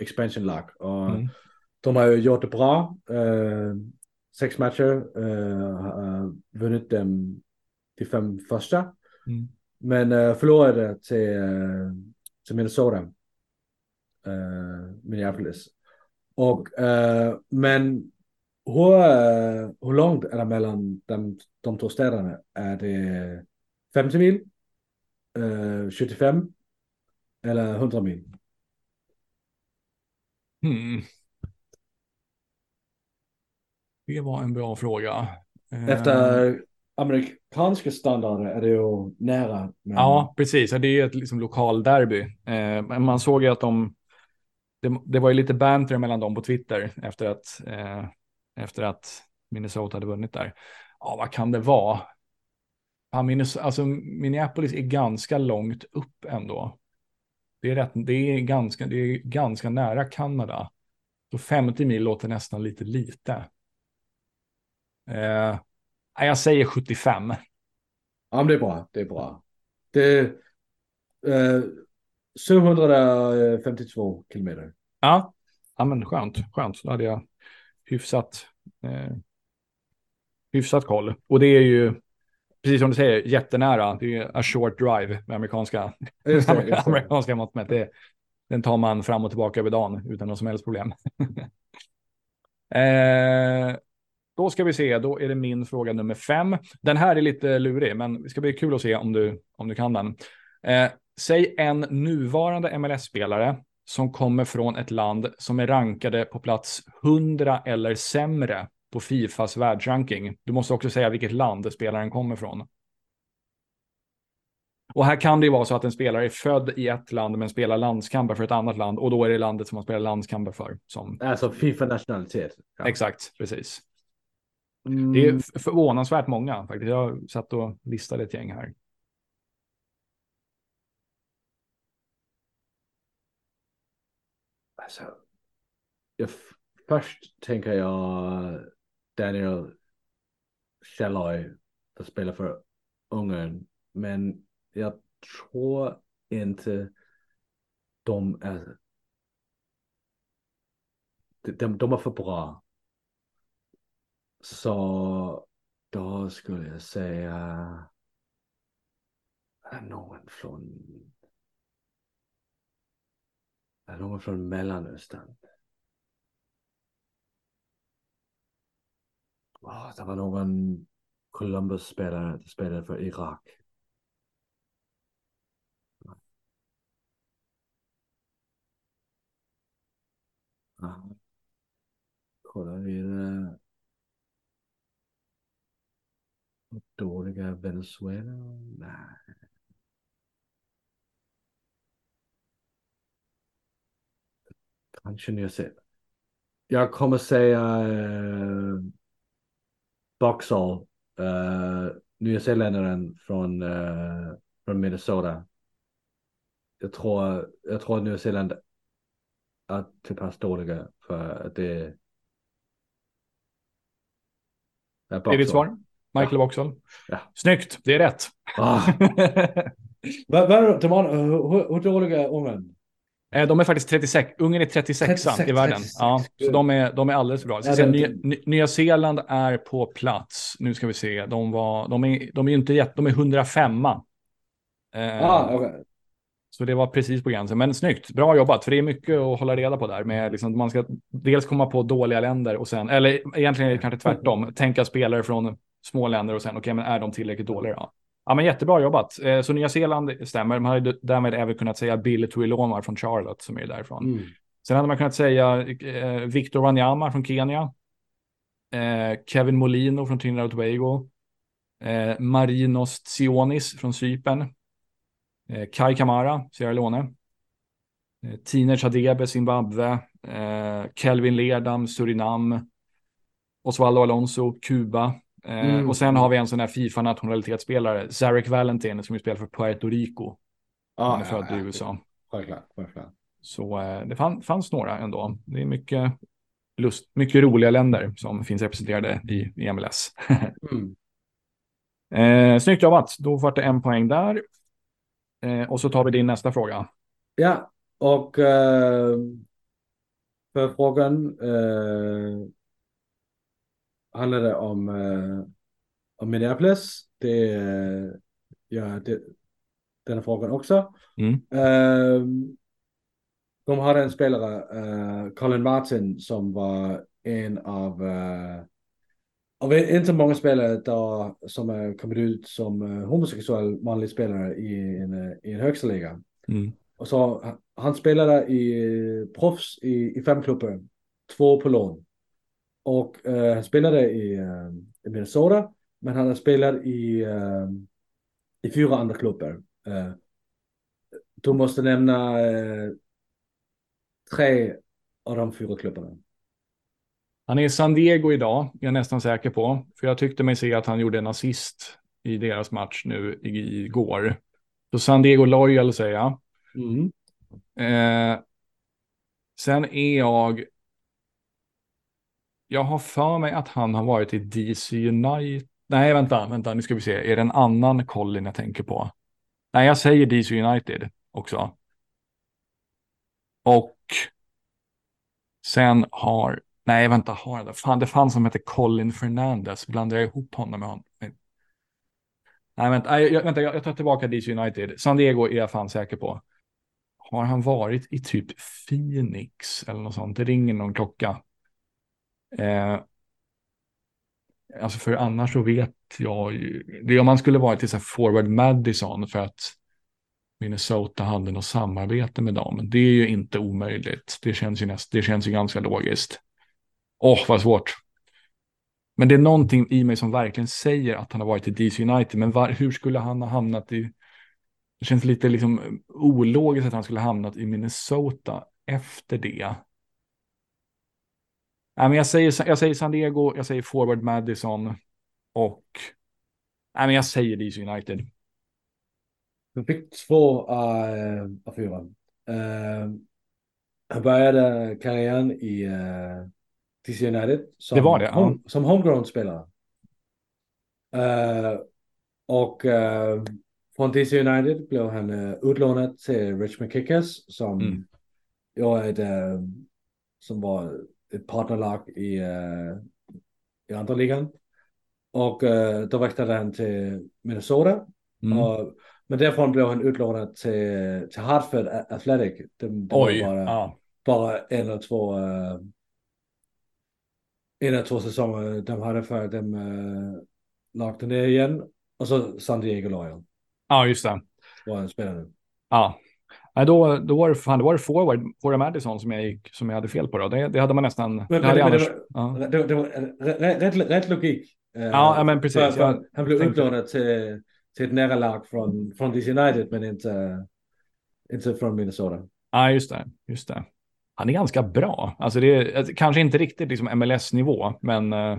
expansion lag och mm. de har ju gjort det bra. sex matcher, vunnit dem de fem första, mm. men förlorade till, till Minnesota Minneapolis. Och, uh, men hur, uh, hur långt är det mellan de, de två städerna? Är det 50 mil? 75? Eller 100 mil? Hmm. Det var en bra fråga. Efter amerikanska standarder är det ju nära. Men... Ja, precis. Det är ju ett liksom, lokalderby. Men man såg ju att de det, det, var ju lite banter mellan dem på Twitter efter att, eh, efter att Minnesota hade vunnit där. Ja, vad kan det vara? Ja, Minnesota, alltså, Minneapolis är ganska långt upp ändå. Det är, rätt, det är, ganska, det är ganska nära Kanada. Så 50 mil låter nästan lite lite. Eh, jag säger 75. Ja, men det är bra. Det är bra. Det, eh, 752 kilometer. Ja, ja men skönt. Skönt. Då hade jag hyfsat, eh, hyfsat koll. Och det är ju, precis som du säger, jättenära. Det är a short drive med amerikanska, just det, just det. amerikanska mått mätt. Det, den tar man fram och tillbaka över dagen utan något som helst problem. eh, då ska vi se, då är det min fråga nummer fem. Den här är lite lurig, men det ska bli kul att se om du, om du kan den. Eh, Säg en nuvarande MLS-spelare som kommer från ett land som är rankade på plats 100 eller sämre på Fifas världsranking. Du måste också säga vilket land spelaren kommer från. Och här kan det ju vara så att en spelare är född i ett land men spelar landskamper för ett annat land och då är det landet som man spelar landskamper för. Som... Alltså Fifa-nationalitet. Ja. Exakt, precis. Mm. Det är förvånansvärt många faktiskt. Jag satt och listade ett gäng här. Alltså, jag, först tänker jag Daniel Shalloy som spelar för Ungern. Men jag tror inte de är de, de är för bra. Så då skulle jag säga någon från är någon från Mellanöstern. Oh, det var någon Columbus-spelare som spelade för Irak. kollar vidare. Dåliga Venezuela? Nej. Kanske Nya Zeeland. Jag kommer säga uh, Boxall. Uh, Nya Zeeländaren från, uh, från Minnesota. Jag tror, jag tror att Nya Zeeland är till pass dåliga för att det är... Det är ditt svar? Michael ja. Boxall? Ja. Snyggt, det är rätt. Ah. Vad hur, hur dåliga är Ungern? Eh, de är faktiskt 36, Ungern är 36, 36 i världen. 36. Ja, så de är, de är alldeles för bra. Ja, Nya, Nya Zeeland är på plats. Nu ska vi se. De, var, de, är, de är inte jätte, de är 105. Eh, ah, okay. Så det var precis på gränsen. Men snyggt, bra jobbat. För det är mycket att hålla reda på där. Med liksom, man ska dels komma på dåliga länder och sen, eller egentligen är det kanske tvärtom. Tänka spelare från små länder och sen, okej, okay, men är de tillräckligt dåliga då? Ja, men jättebra jobbat. Eh, så Nya Zeeland stämmer. Man hade därmed även kunnat säga Billy Tuiloma från Charlotte som är därifrån. Mm. Sen hade man kunnat säga eh, Victor Wanyama från Kenya. Eh, Kevin Molino från Trinidad och Tobago. Marinos Tzionis från Cypern. Kai Kamara, Sierra Leone. Tiner Chadebe, Zimbabwe. Kelvin Lerdam, Surinam. Osvaldo Alonso, Kuba. Eh, mm. Och sen har vi en sån här Fifa-nationalitetsspelare, Zarek Valentin, som spelar för Puerto Rico. Ah, han är född ja, i USA. Självklart, självklart. Så eh, det fann, fanns några ändå. Det är mycket, lust, mycket roliga länder som finns representerade i, i MLS. mm. eh, snyggt jobbat, då var det en poäng där. Eh, och så tar vi din nästa fråga. Ja, och eh, för frågan handlar det om, eh, om Minneapolis. Det gör det, denna frågan också. Mm. Eh, de har en spelare, eh, Colin Martin, som var en av uh, av inte många spelare då, som är kommit ut som uh, homosexuell manlig spelare i en, i en högsta liga. Mm. Och så han spelade i proffs i, i fem klubbar, två på lån. Och uh, han spelade i, i Minnesota, men han har spelat i, uh, i fyra andra klubbar. Uh, du måste nämna tre av de fyra klubbarna. Han är i San Diego idag, är jag nästan säker på. För jag tyckte mig se att han gjorde en assist i deras match nu igår. Så San Diego Loyal säger jag. Mm. Eh, sen är jag jag har för mig att han har varit i DC United. Nej, vänta, vänta, nu ska vi se. Är det en annan Colin jag tänker på? Nej, jag säger DC United också. Och sen har, nej vänta, har det, fan det fanns som hette Colin Fernandez, blandar jag ihop honom med honom? Nej, vänta, jag, vänta jag, jag tar tillbaka DC United. San Diego är jag fan säker på. Har han varit i typ Phoenix eller något sånt? Det ringer någon klocka. Eh, alltså för annars så vet jag ju, det om man skulle vara till så forward Madison för att Minnesota hade något samarbete med dem. Det är ju inte omöjligt. Det känns ju, näst, det känns ju ganska logiskt. Åh, oh, vad svårt. Men det är någonting i mig som verkligen säger att han har varit i DC United. Men var, hur skulle han ha hamnat i... Det känns lite liksom ologiskt att han skulle ha hamnat i Minnesota efter det. Nej, men jag, säger, jag säger San Diego, jag säger forward Madison och nej, men jag säger DC United. Du fick två uh, av fyra. Uh, han började karriären i uh, DC United som, det var det, home, ja. som homegrown-spelare. Uh, och uh, från DC United blev han uh, utlånad till Richmond Kickers som mm. jag är ett, som var partnerlag i, uh, i andra ligan. Och uh, då växte han till Minnesota. Mm. Och, men därifrån blev han utlånad till, till Hartford Athletic. Det, det Oj, var bara, ja. bara en eller två uh, en eller två säsonger de hade för att de uh, lagde ner igen. Och så San Diego Loyal. Ja, just det. Var han spelade. Ja. Nej, då, då var det, fan, då var det forward, forward Madison som jag, gick, som jag hade fel på. Då. Det, det hade man nästan... Men, det men, hade men, annars, det, ja. rätt, rätt, rätt logik. eh, Ja, men precis. Jag han blev utlånad till, till ett nära lag från, från DC United, men inte, inte från Minnesota. Ja, just det. Just det. Han är ganska bra. Alltså det är alltså, kanske inte riktigt liksom MLS-nivå, men eh,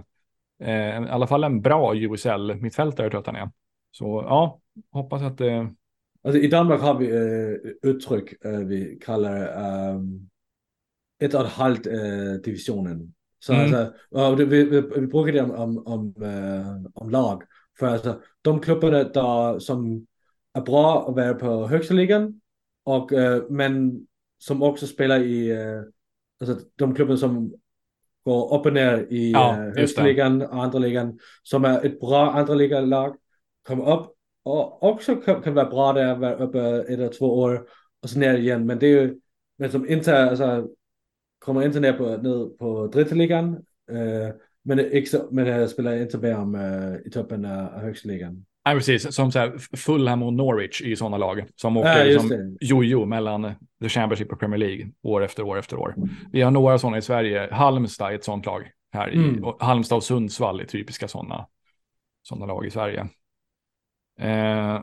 eh, i alla fall en bra USL-mittfältare tror jag att han är. Så ja, hoppas att det... Alltså, I Danmark har vi uh, uttryck uh, vi kallar um, ett och ett halvt uh, divisionen. Så Mm. alltså, vi, vi, vi brukar det om, om, om, uh, om lag. För alltså, de klubbarna där, som är bra att vara på högsta ligan, och, uh, men som också spelar i uh, alltså, de klubbar som går upp och ner i Ja, högsta ligan och andra ligan, som är ett bra andra ligalag, kommer upp och också kan, kan vara bra där, vara uppe ett eller två år och så ner igen. Men det är ju, men som inte, alltså, kommer inte ner på, ned på dritteligan. Uh, men, det är inte men jag spelar inte med om uh, i toppen av högsta ligan. Nej, precis. Som så här, Fulham och Norwich är ju sådana lag som åker Ja, liksom jojo mellan The Championship och Premier League år efter år efter år. Vi har några sådana i Sverige. Halmstad är ett sådant lag här. I, Mm. och Halmstad och Sundsvall är typiska sådana såna lag i Sverige. Eh,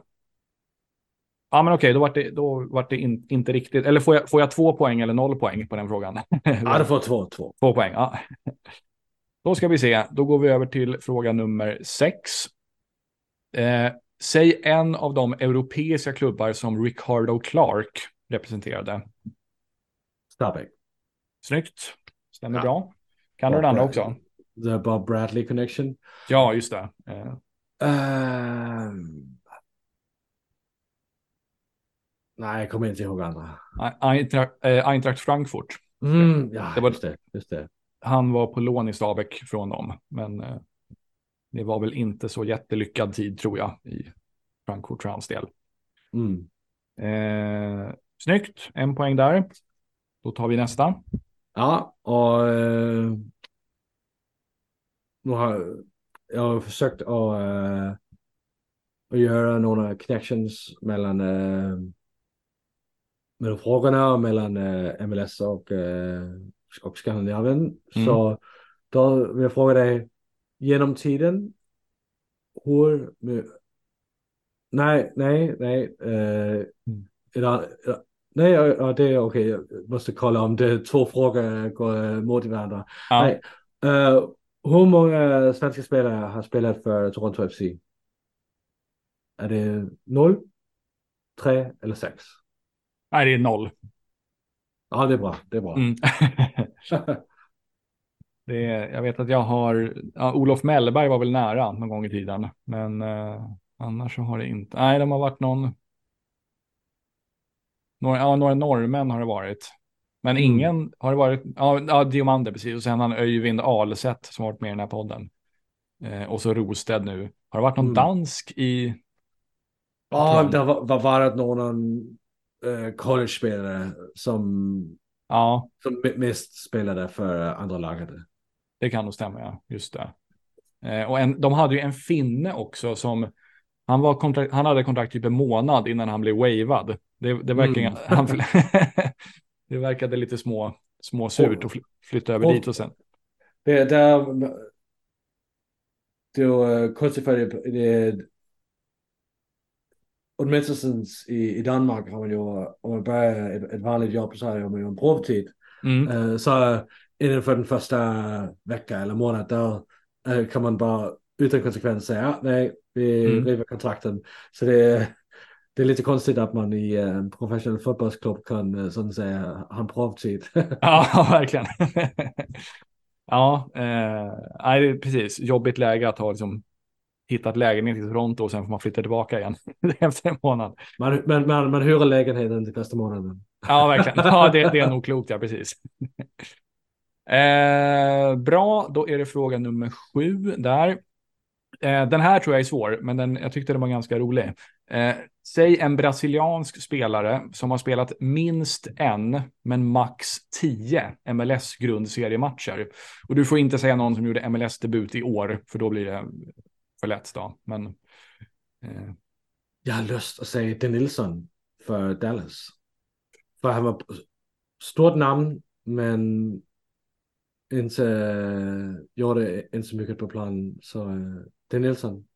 ja, men okej, då vart det, då vart det in, inte riktigt. Eller får jag, får jag två poäng eller noll poäng på den frågan? Ja, du får två, två. Två poäng, ja. Då ska vi se, då går vi över till fråga nummer sex. Eh, säg en av de europeiska klubbar som Ricardo Clark representerade. Stabæk. Snyggt, stämmer Ja. bra. Kan du den andra också? The Bob Bradley connection. Ja, just det. Eh, Ehm. Nej, jag kommer inte ihåg andra. Eintracht, eh, Eintracht Frankfurt. Mm, ja, Det var- just det. Just det. Han var på lån i Stabäck från dem, men eh, det var väl inte så jättelyckad tid tror jag i Frankfurt för hans del. Mm. Eh, snyggt, en poäng där. Då tar vi nästa. Ja, och eh, nu har jag har försökt att, eh, att göra några connections mellan, mellan frågorna mellan eh, MLS och, eh, och Skandinavien. Mm. Så då vill jag fråga dig, genom tiden, hur... Nej, nej, nej. Idag, idag, nej, ja, det är okej. Jag måste kolla om det två frågor går mot varandra. Ja. Nej. Eh, hur många svenska spelare har spelat för Toronto FC? Är det noll, tre eller sex? Nej, det är noll. Ja, det är bra. Det är bra. Mm. det är, jag vet att jag har, ja, Olof Mellberg var väl nära någon gång i tiden, men eh, annars så har det inte, nej, de har varit någon, några, ja, några norrmän har det varit. Men Mm. ingen har det varit, ja, ja Diomander precis, och sen han Öyvind Ahlseth som har varit med i den här podden. Eh, och så Rosted nu. Har det varit någon Mm. dansk i, Ja, det var varit någon uh, college-spelare som, ja, som mest spelade för andra laget. Det kan nog stämma, ja. Just det. Eh, och en, de hade ju en finne också som, han, var kontrakt, han hade kontrakt typ en månad innan han blev wavad. Det, det, verkar, Mm. han, det verkade lite små, små surt att fly, flytta över Och- dit och sen. Det, konstigt för det, det åtminstone i, i Danmark har man ju, om man börjar ett, ett vanligt jobb så har man ju en provtid. Mm. Eh, så innanför den första veckan eller månad där eh, kan man bara utan konsekvens säga ja, nej, vi Mm. river kontrakten. Så det, det är lite konstigt att man i eh, en professionell fotbollsklubb kan så att säga ha en provtid. Ja, verkligen. ja, eh, nej, det är precis. Jobbigt läge att ha liksom, hittat lägenhet i Toronto och sen får man flytta tillbaka igen efter en månad. man, man, man, man hyr lägenheten till första månaden. Ja, verkligen. Ja, det, det är nog klokt, ja, precis. Eh, bra, då är det fråga nummer sju där. Eh, den här tror jag är svår, men den, jag tyckte den var ganska rolig. Eh, säg en brasiliansk spelare som har spelat minst en, men max tio MLS-grundseriematcher. Och du får inte säga någon som gjorde MLS-debut i år, för då blir det för lätt då. Men eh, Jag har lust att säga De Nilsson för Dallas. För han var stort namn, men inte gjorde inte så mycket på plan. Så det är Nilsson.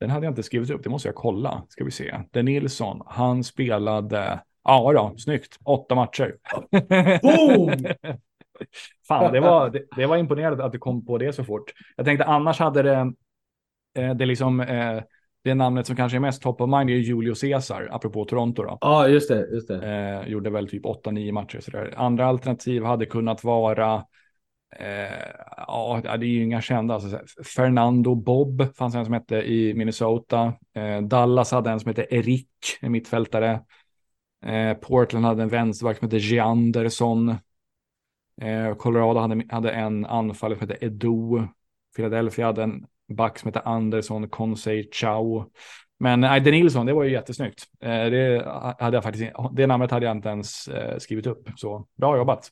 Den hade jag inte skrivit upp, det måste jag kolla. Ska vi se. Det Nilsson, han spelade, ja då, snyggt, åtta matcher. Boom! Fan, det var, det, det, var imponerande att du kom på det så fort. Jag tänkte annars hade det, eh, det liksom, eh, det namnet som kanske är mest top of mind är Julio Cesar, apropå Toronto. Ja, just det, just det. Eh, gjorde väl typ 8-9 matcher sådär. Andra alternativ hade kunnat vara, eh, ja, det är ju inga kända, alltså, Fernando Bob fanns en som hette i Minnesota. Eh, Dallas hade en som hette Erik, en mittfältare. Eh, Portland hade en vänsterback som hette Gianderson. Colorado hade, hade en anfallare som hette Edo. Philadelphia hade en back som hette Anderson Consey Chow. Men Den Nilsson, det var ju jättesnyggt. Eh, det, hade jag faktiskt, det namnet hade jag inte ens eh, skrivit upp, så bra jobbat.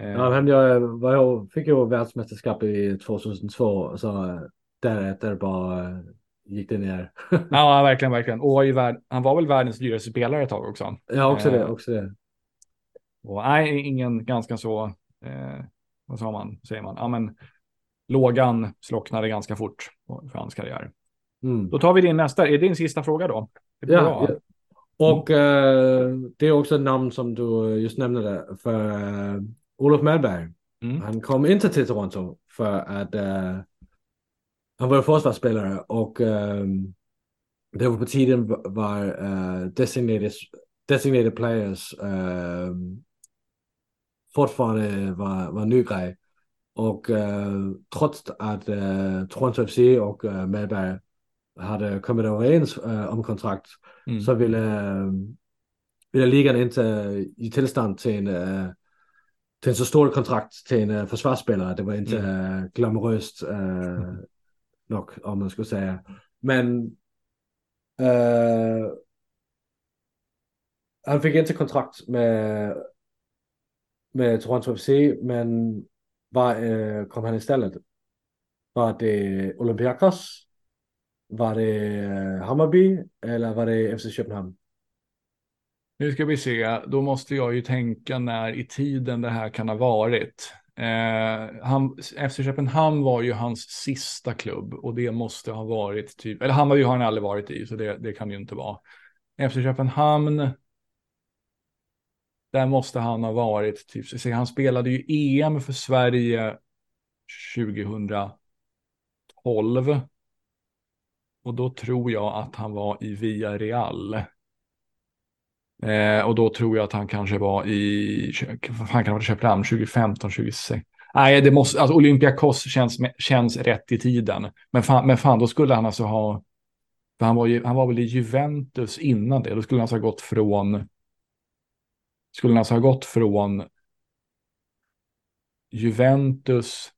Eh. Ja, men jag, jag fick ju världsmästerskap i 2002, så därefter bara gick det ner. ja, verkligen, verkligen. Och han var väl världens dyraste spelare ett tag också. Ja, också det, också det. Och nej, ingen ganska så, eh, vad sa man, säger man, ja men lågan slocknade ganska fort för hans karriär. Mm. Då tar vi din nästa, är det din sista fråga då? Ja, ja, och eh, det är också ett namn som du just nämnde för eh, Olof Mellberg. Mm. Han kom inte till Toronto för att eh, han var försvarsspelare och um, det var på tiden var uh, designated, designated players um, fortfarande var, var ny grej. Och uh, trots att uh, Toronto FC och uh, Mellberg hade kommit överens uh, om kontrakt mm. så ville, ville ligan inte ge tillstånd till en, uh, till en så stor kontrakt till en uh, försvarsspelare. Det var inte mm. uh, glamoröst uh, nog om man skulle säga. Men han fick inte kontrakt med med Toronto FC, men vad eh, øh, kom han istället? Var det Olympiakos? Var det øh, Hammarby eller var det FC Köpenhamn? Nu ska vi se, då måste jag ju tänka när i tiden det här kan ha varit. Eh, han, FC Köpenhamn var ju hans sista klubb och det måste ha varit typ, eller Hammarby har han aldrig varit i så det, det kan ju inte vara. FC Köpenhamn där måste han ha varit, typ, han spelade ju EM för Sverige 2012. Och då tror jag att han var i Villarreal. Eh, och då tror jag att han kanske var i, vad fan kan det ha Köpenhamn, 2015, 2016. Nej, det måste, alltså Olympiakos känns, känns rätt i tiden. Men fan, men fan, då skulle han alltså ha, för han var, ju, han var väl i Juventus innan det, då skulle han alltså ha gått från skulle han alltså ha gått från Juventus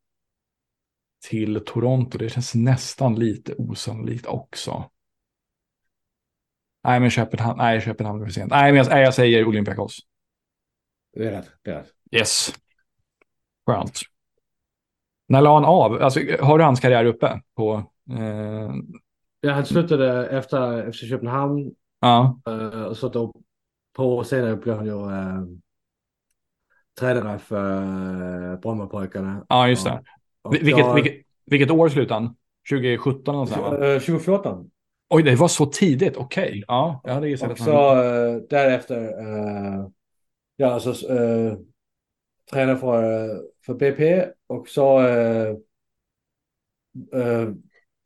till Toronto. Det känns nästan lite osannolikt också. Nej, men Köpenhamn, nej, Köpenhamn för sent. Nej, men jag, nej, jag säger Olympiakos. Det är rätt. Det är rätt. Yes. Skönt. När la han av? Alltså, har du hans karriär uppe på? Eh... Ja, han slutade efter FC Köpenhamn. Ja. Uh, och så då två år senare blev han ju äh, tränare för äh, Brommapojkarna. Ja, just det. Och, vilket, jag, vilket, vilket år slutade han? 2017 eller så? Äh, 2014. Oj, det var så tidigt. Okej. Okay. Ja, jag hade gissat att han... så äh, därefter, äh, ja, alltså äh, tränare för, för BP och så äh, äh,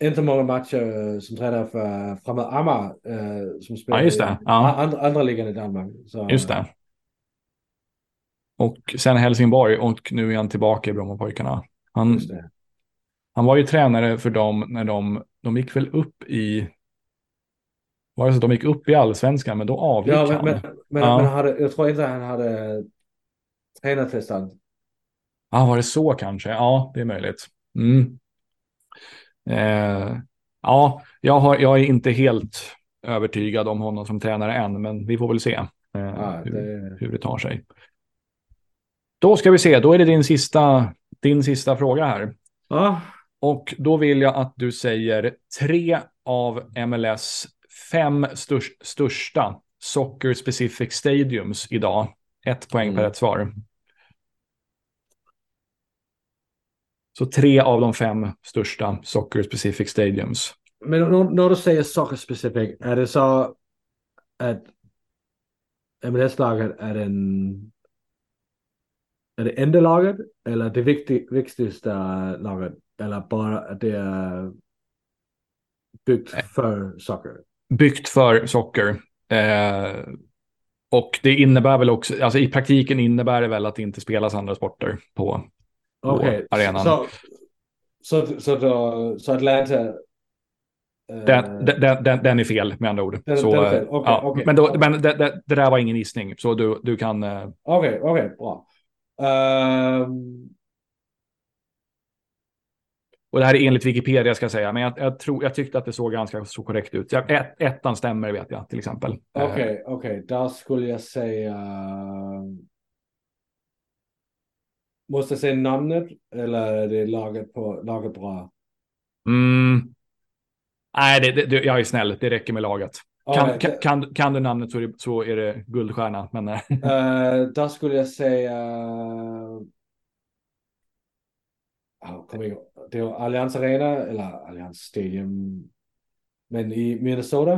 inte många matcher som tränare för Framad Amager eh, som spelar ja, just det. Ja. andra, andra ligan i Danmark. Så, just det. Och sen Helsingborg och nu är han tillbaka i Brommapojkarna. Han, han var ju tränare för dem när de, de gick väl upp i var det så att de gick upp i allsvenskan men då avgick ja, men, han. Men, men, ja. men hade, jag tror inte han hade tränartillstånd. Ja, var det så kanske? Ja, det är möjligt. Mm. Eh, ja, jag, har, jag är inte helt övertygad om honom som tränare än, men vi får väl se eh, ja, det... Hur, hur, det tar sig. Då ska vi se, då är det din sista, din sista fråga här. Ja. Och då vill jag att du säger tre av MLS fem största Soccer Specific Stadiums idag. Ett poäng Mm. per rätt svar. Så tre av de fem största Soccer Specific Stadiums. Men när, du säger soccer specific, är det så att MLS-laget är den är det enda laget eller det viktig, viktigaste laget eller bara att det är byggt för socker? Byggt för socker. Eh, och det innebär väl också, alltså i praktiken innebär det väl att det inte spelas andra sporter på, Okej, arenan. så, så, så, då, så Atlanta... eh, Den, den, den, den är fel med andra ord. Den- så, den är fel. eh, Okej, ja, okej. Men, då, men det, det, det där var ingen gissning, så du, du kan... eh, Okej, okej, bra. Ehm, Och det här är enligt Wikipedia ska jag säga, men jag, jag, tror, jag tyckte att det såg ganska så korrekt ut. Jag, ett, ettan stämmer vet jag till exempel. Okej, okej, där skulle jag säga... Måste jag säga namnet eller är det laget, på, laget bra? Mm. Nej, det, det, jag är snäll. Det räcker med laget. Kan, Okej, kan, kan, kan du namnet så är, det, så är det guldstjärna. Men eh, där skulle jag säga... Oh, kom igen. Det är Allianz Arena eller Allianz Stadium. Men i Minnesota?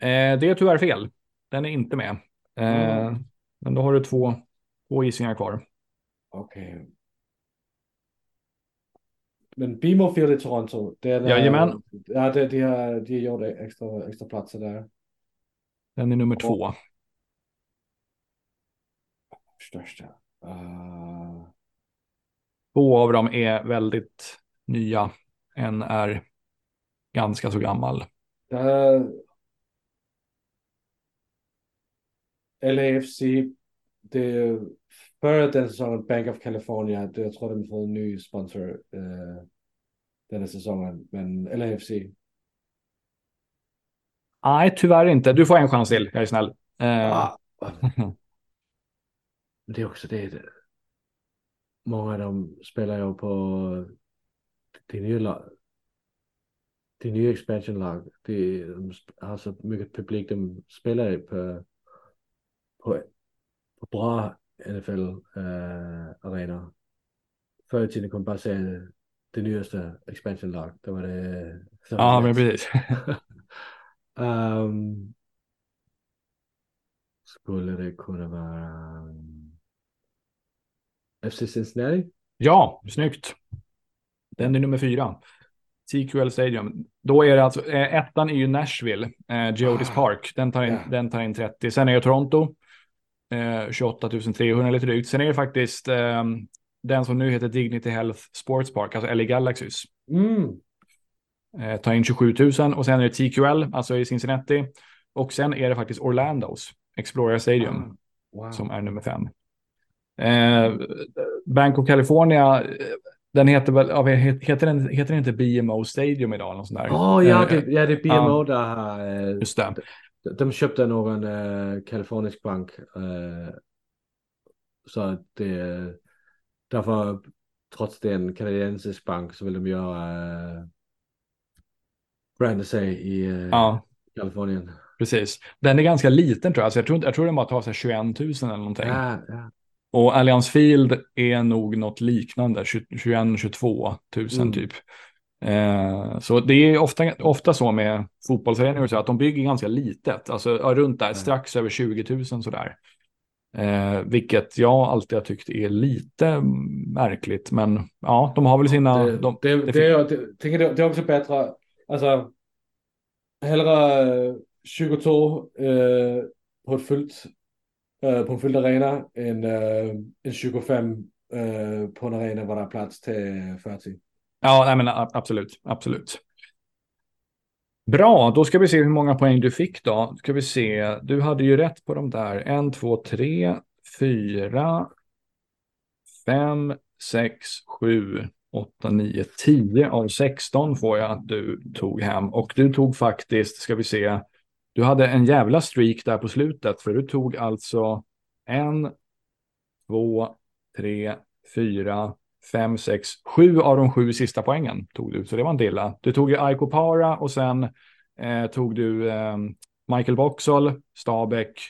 eh, det är tyvärr fel. Den är inte med. Eh, Mm. Men då har du två, två gissningar kvar. Okej. Men BMO Field i Toronto. Det är där, Jajamän. Ja, det, de har, de har gjort extra, extra platser där. Den är nummer två. Största. Uh, Två av dem är väldigt nya. En är ganska så gammal. där, LAFC. Det före den säsongen Bank of California. Det, jag tror de får en ny sponsor uh, denna säsongen. Men LAFC. Nej, tyvärr inte. Du får en chans till. Jag är snäll. Eh, Ah. Det är också det. Många av dem spelar ju på det nya. Det nya expansion-lag. De, har så mycket publik. De spelar på, på, på bra NFL-arenor. Förr i tiden kunde man bara se det nyaste expansion-lag. Det var det. så ja, lätt. men precis. Ehm, skulle det kunna vara um, FC Cincinnati? Ja, snyggt. Den är nummer fyra. TQL Stadium. Då är det alltså, eh, ettan är ju Nashville, eh, Geodis Ah, Park. Den tar, in, ja. den tar in 30. Sen är det Toronto, eh, 28 300 lite drygt. Sen är det faktiskt eh, den som nu heter Dignity Health Sports Park, alltså LA Galaxys. Mm. Eh, tar in 27 000 och sen är det TQL, alltså i Cincinnati. Och sen är det faktiskt Orlandos, Explorer Stadium. Ah, wow. som är nummer fem. Eh, Bank of California, eh, den heter väl, heter den, heter den inte BMO Stadium idag? Sånt där? Åh ja, Eh, det, ja, det är BMO ja. där eh, Just det. De, köpte någon eh, kalifornisk bank. eh, så att det, därför, trots det en kanadensisk bank så vill de göra uh, branda sig i eh, Ja, Kalifornien. precis. Den är ganska liten tror jag. Så jag, tror, inte- jag tror den bara tar sig 21 000 eller någonting. Ja, ja. Och Allianz Field är nog något liknande, 21-22 000 Mm. typ. Eh, så det är ofta, ofta så med fotbollsföreningar så att de bygger ganska litet, alltså runt där, Ja. strax över 20 000 sådär. Eh, vilket jag alltid har tyckt är lite märkligt, men ja, de har väl sina... det, de, det, det det, är, det, tänker det, det är också bättre, alltså hellre eh, 22 eh, på ett fullt eh, på en fylld arena än, eh, än 25 eh, på en arena var det är plats till 40. Ja, nej, men absolut, absolut. Bra, då ska vi se hur många poäng du fick då. Ska vi se, du hade ju rätt på de där. En, två, tre, fyra, fem, sex, sju, åtta, nio, tio av 16 får jag att du tog hem. Och du tog faktiskt, ska vi se, du hade en jävla streak där på slutet. För du tog alltså en, två, tre, fyra, fem, sex, sju av de sju sista poängen tog du. Så det var inte illa. Du tog ju Aiko Para och sen eh, tog du eh, Michael Boxall, Stabäck,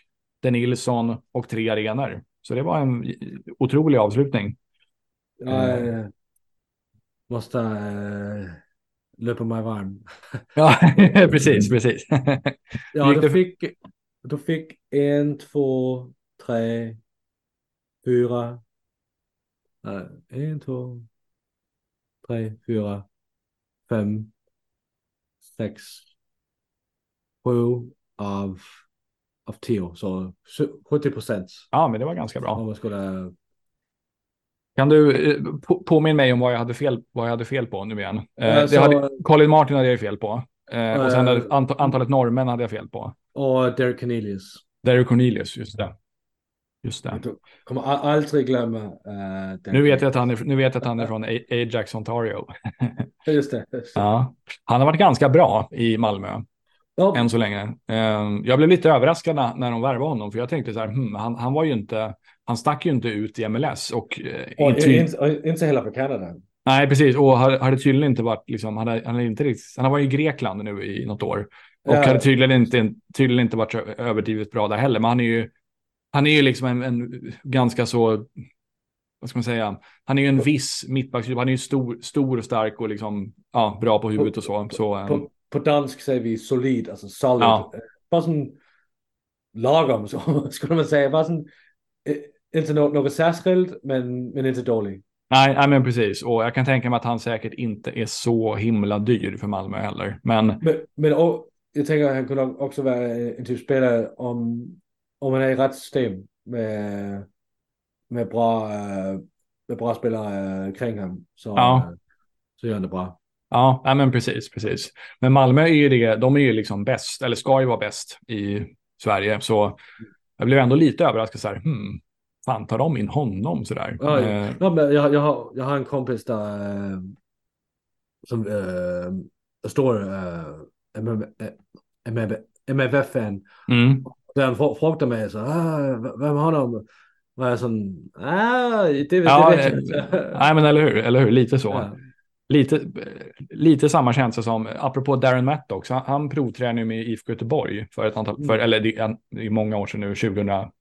Den Nilsson och tre arenor. Så det var en otrolig avslutning. Jag eh, måste äh, löpa mig varm. ja, precis, precis. ja, du fick, du fick en, två, tre, fyra. Nej, en, två, tre, fyra, fem, sex, sju av, av tio. Så 70 procent. Ja, men det var ganska bra. Om man skulle... Kan du eh, på, påminna mig om vad jag hade fel, vad jag hade fel på nu igen? Eh, det hade, Colin Martin hade jag fel på. Eh, och sen Eh, hade, ant, antalet norrmän hade jag fel på. Och Derek Cornelius. Derek Cornelius, just det. Just det. Du kommer aldrig glömma uh, Nu vet jag att han är, nu vet jag att han är från Ajax, Ontario. Just det. Just det. Ja. Han har varit ganska bra i Malmö Ja, än så länge. Eh, Jag blev lite överraskad när när de värvade honom, för jag tänkte så här, hmm, han, han var ju inte, han stack ju inte ut i MLS och, eh, och inte, inte, och inte heller för Kanada. nej precis, och hade, tydligen inte varit, liksom, han, hade, han, hade inte riktigt, han varit i Grekland nu i något år och Ja. hade tydligen inte, tydligen inte varit överdrivet bra där heller, men han är ju, han är ju liksom en, en ganska så, vad ska man säga, han är ju en viss mittbackstyp, han är ju stor, stor och stark och liksom, ja, bra på huvudet och så. så eh, På, på dansk säger vi solid, alltså solid. Ja. Eh, Bara sån lagom så skulle man säga. Bara sån, eh, inte något, något särskilt men, men inte dålig. Nej, nej, men precis. Och jag kan tänka mig att han säkert inte är så himla dyr för Malmö heller. Men Men, men och, jag tänker att han kunde också vara en typ spelare om, om han är i rätt system med, med, bra, eh, med bra spelare eh, kring honom. Så, Ja. eh, så gör han det bra. ja, nej, men precis, precis. Men Malmö är ju det, de är ju liksom bäst, eller ska ju vara bäst i Sverige. Så jag blev ändå lite överraskad så här, hmm, fan tar de in honom så där? Ja, Eh, ja, men jag, jag, har, jag har en kompis där eh, som äh, står äh, MFF-fan. mm. Frå- frågade mig så, ah, vem har de? Var jag sån, ah, det, Ja, det vet jag eh, inte. Nej, men eller hur, eller hur, lite så. Ja. Lite, lite samma känsla som, apropå Darren Mattox, han, han provtränade ju med IFK Göteborg för ett antal, för, Mm. eller det är, det är många år sedan nu, 2013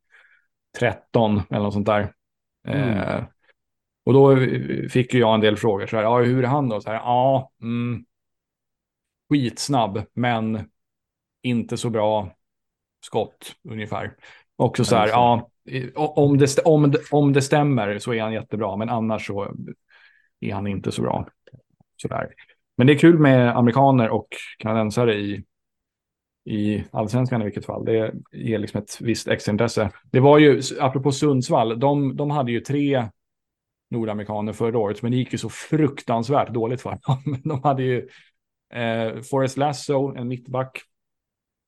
eller något sånt där. Mm. Eh, och då fick ju jag en del frågor, så här, ja, hur är han då? Så här, ja, mm, skitsnabb, men inte så bra skott ungefär. Också så här, ja, i- om det, om, om det stämmer så är han jättebra, men annars så är han inte så bra. Sådär. Men det är kul med amerikaner och kanadensare i, i allsvenskan i vilket fall. Det ger liksom ett visst extraintresse. Det var ju, apropå Sundsvall, de, de hade ju tre nordamerikaner förra året, men det gick ju så fruktansvärt dåligt för dem. De hade ju eh, Forrest Lasso, en mittback,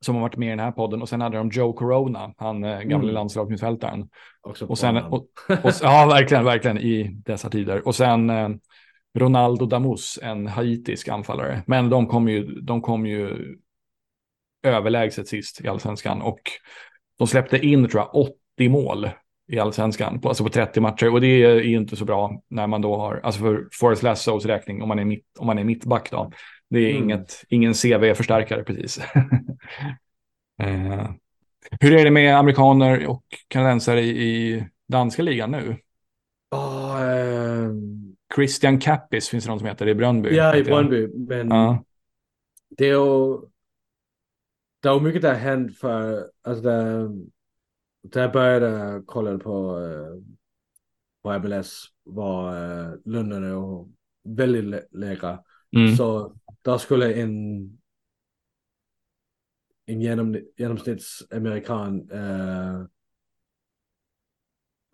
som har varit med i den här podden, och sen hade de Joe Corona, han eh, gamle Mm. landslagsmittfältaren. Och sen, och, och, ja, verkligen, verkligen i dessa tider. Och sen eh, Ronaldo Damus, en haitisk anfallare. Men de kom ju, de kom ju överlägset sist i allsvenskan och de släppte in, tror jag, 80 mål i allsvenskan, på, alltså på 30 matcher. Och det är ju inte så bra när man då har, alltså för Forrest Lassos räkning, om man är, mitt, om man är mittback då. Det är Mm. inget, ingen CV-förstärkare precis. eh, hur är det med amerikaner och kanadensare i, i danska ligan nu? Ehm, Christian Kappis finns det någon som heter i Brönnby. ja, i. Brøndby. Men Ja, det är ju... Det är ju mycket där hänt för... Alltså där, där började kolla på, på MLS var lönerna väldigt lä- lägre. mm. Så där skulle en en genom, genomsnittsamerikan eh,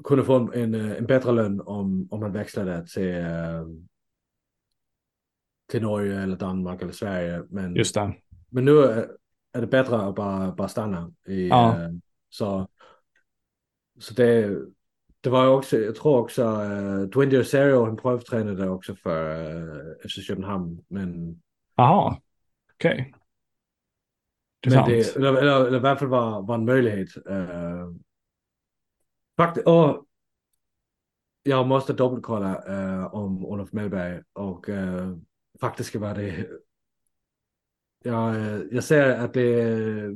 kunna få en, en, eh, en bättre lön om, om man växlade till, eh, till Norge eller Danmark eller Sverige. Men, just det. men nu är, är det bättre att bara, bara stanna. I, Ja. eh, så så det, det var också, jag tror också, uh, Dwayne Deosario, han prövtränade också för uh, FC Köpenhamn. Men Jaha, okej. Men Intressant. det, eller, eller, eller i var, var en möjlighet. Uh, faktisk, och jag måste dubbelkolla uh, om Olof Mellberg och uh, faktiskt var det jag, jag ser att det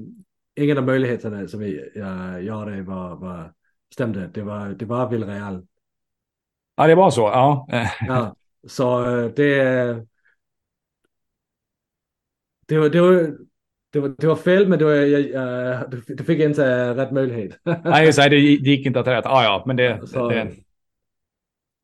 ingen av möjligheterna som vi uh, gjorde var, var stämde. Det var, det var Villarreal. Ja, det var så. Ja. ja så det... Det var, det var, det var, det var fel, men det var, jag, uh, du, fick inte rätt möjlighet. Nej, just det, det gick inte att rätt. Ah, ja, men det... Så, det,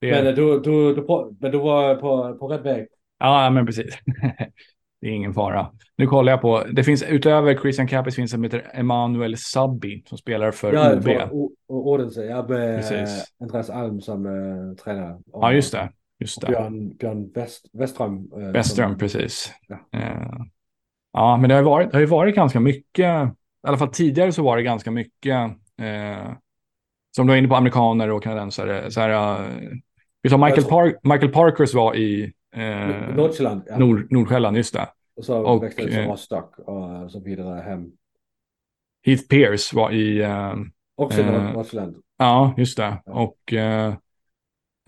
det... Men, du, du, du, men du var på, på rätt väg. Ja, men precis. det är ingen fara. Nu kollar jag på, det finns utöver Christian Capis finns en som heter Emanuel Sabbi som spelar för ja, OB. Ja, Odense. Jag med Precis. Andreas Alm som uh, tränare. ja, just det. Just det. Björn, Björn West, Westström. Uh, Westström, som, precis. Ja. Uh, ja, men det har, varit, det har ju varit ganska mycket, i alla fall tidigare så var det ganska mycket, som du var inne på, amerikaner och kanadensare. Så här, vi tar Michael, Par Michael Parkers var i Eh, Nordsjälland. Ja. Nord, Nordsjälland, just det. Och så och, växte det till eh, Rostock och så vidare hem. Heath Pierce var i... Eh, Också eh, Nordsjälland. Ja, just det. Ja. Och... Eh,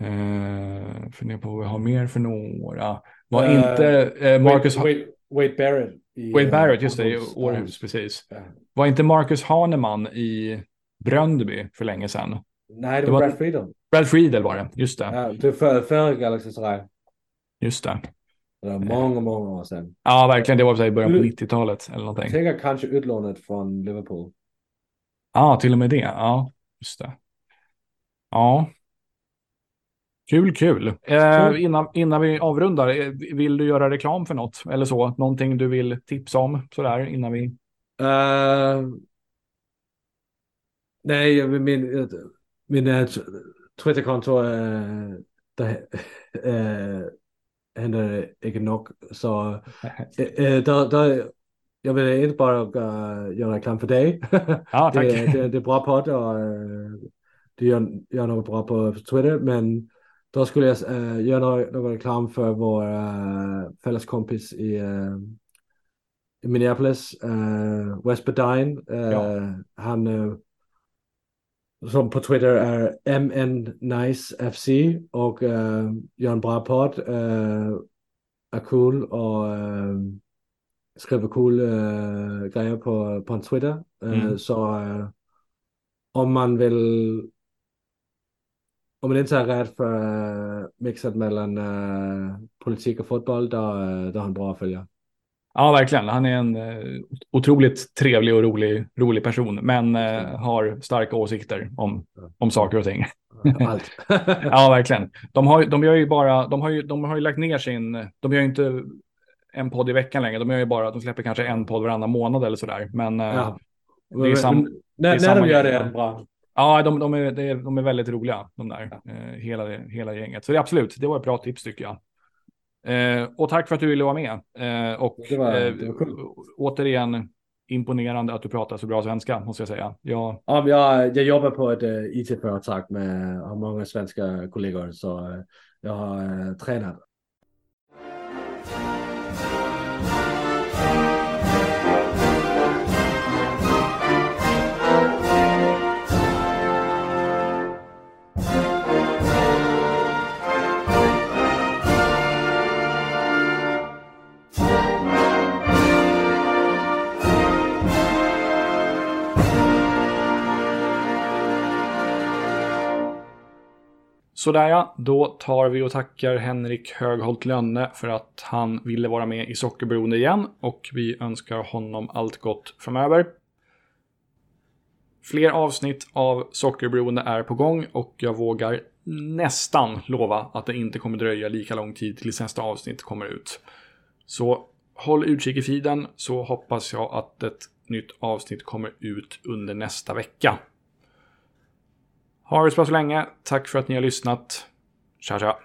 eh, funderar på vad vi har mer för några. Var uh, inte eh, Marcus... Wade, Wade Barrett. I, Wade Barrett, just det, i Århus, precis. Var inte Marcus Haneman i Bröndby för länge sedan? Nej, det, det var Brad Friedel. Brad Friedel var det, just det. Ja, det före för Galaxy Sverige. Just det. Det var många, många år sedan. Ja, verkligen. Det var i början på 90-talet eller någonting. Tänk kanske utlånet från Liverpool. Ja, till och med det. Ja, just det. Ja. Kul, kul. Eh, innan, innan vi avrundar, eh, vill du göra reklam för något eller så? Någonting du vill tipsa om sådär innan vi... Uh, nej, min, min uh, Twitterkonto uh, där, uh, händer inte nog. Så äh, där, där, jag vill inte bara uh, göra reklam för dig. Ja, tack. det, det, det är bra podd och uh, du gör, gör något bra på Twitter. Men då skulle jag uh, göra någon reklam för vår uh, fälleskompis i, uh, i Minneapolis, uh, West Bedine. Uh, ja. Han som på Twitter är MNNiceFC och uh, gör en bra podd. Uh, är cool och skriver cool grejer på, på Twitter. Uh, mm. Så om man vill om man inte är rädd för uh, mixet mellan uh, politik och fotboll, då, då är han bra att följa. Ja, verkligen. Han är en eh, otroligt trevlig och rolig, rolig person, men eh, har starka åsikter om, om saker och ting. Allt. ja, verkligen. De har, de gör ju bara, de har ju, de har ju lagt ner sin, de gör ju inte en podd i veckan längre, de gör ju bara, de släpper kanske en podd varannan månad eller sådär. Men eh, ja. det är, sam, men, det är när, när de gör det bra. Ja, de, de, är, de är väldigt roliga, de där, ja. eh, hela, hela gänget. Så det absolut, det var ett bra tips tycker jag. Eh, och tack för att du ville vara med. Eh, och det var, det var cool. återigen imponerande att du pratar så bra svenska, måste jag säga. Jag, ja, jag, jag jobbar på ett eh, it-företag med har många svenska kollegor, så jag har tränat Sådär ja, då tar vi och tackar Henrik Högholt Lönne för att han ville vara med i Sockerberoende igen och vi önskar honom allt gott framöver. Fler avsnitt av Sockerberoende är på gång och jag vågar nästan lova att det inte kommer dröja lika lång tid tills nästa avsnitt kommer ut. Så håll utkik i feeden så hoppas jag att ett nytt avsnitt kommer ut under nästa vecka. Ha det så bra så länge. Tack för att ni har lyssnat. Tja tja.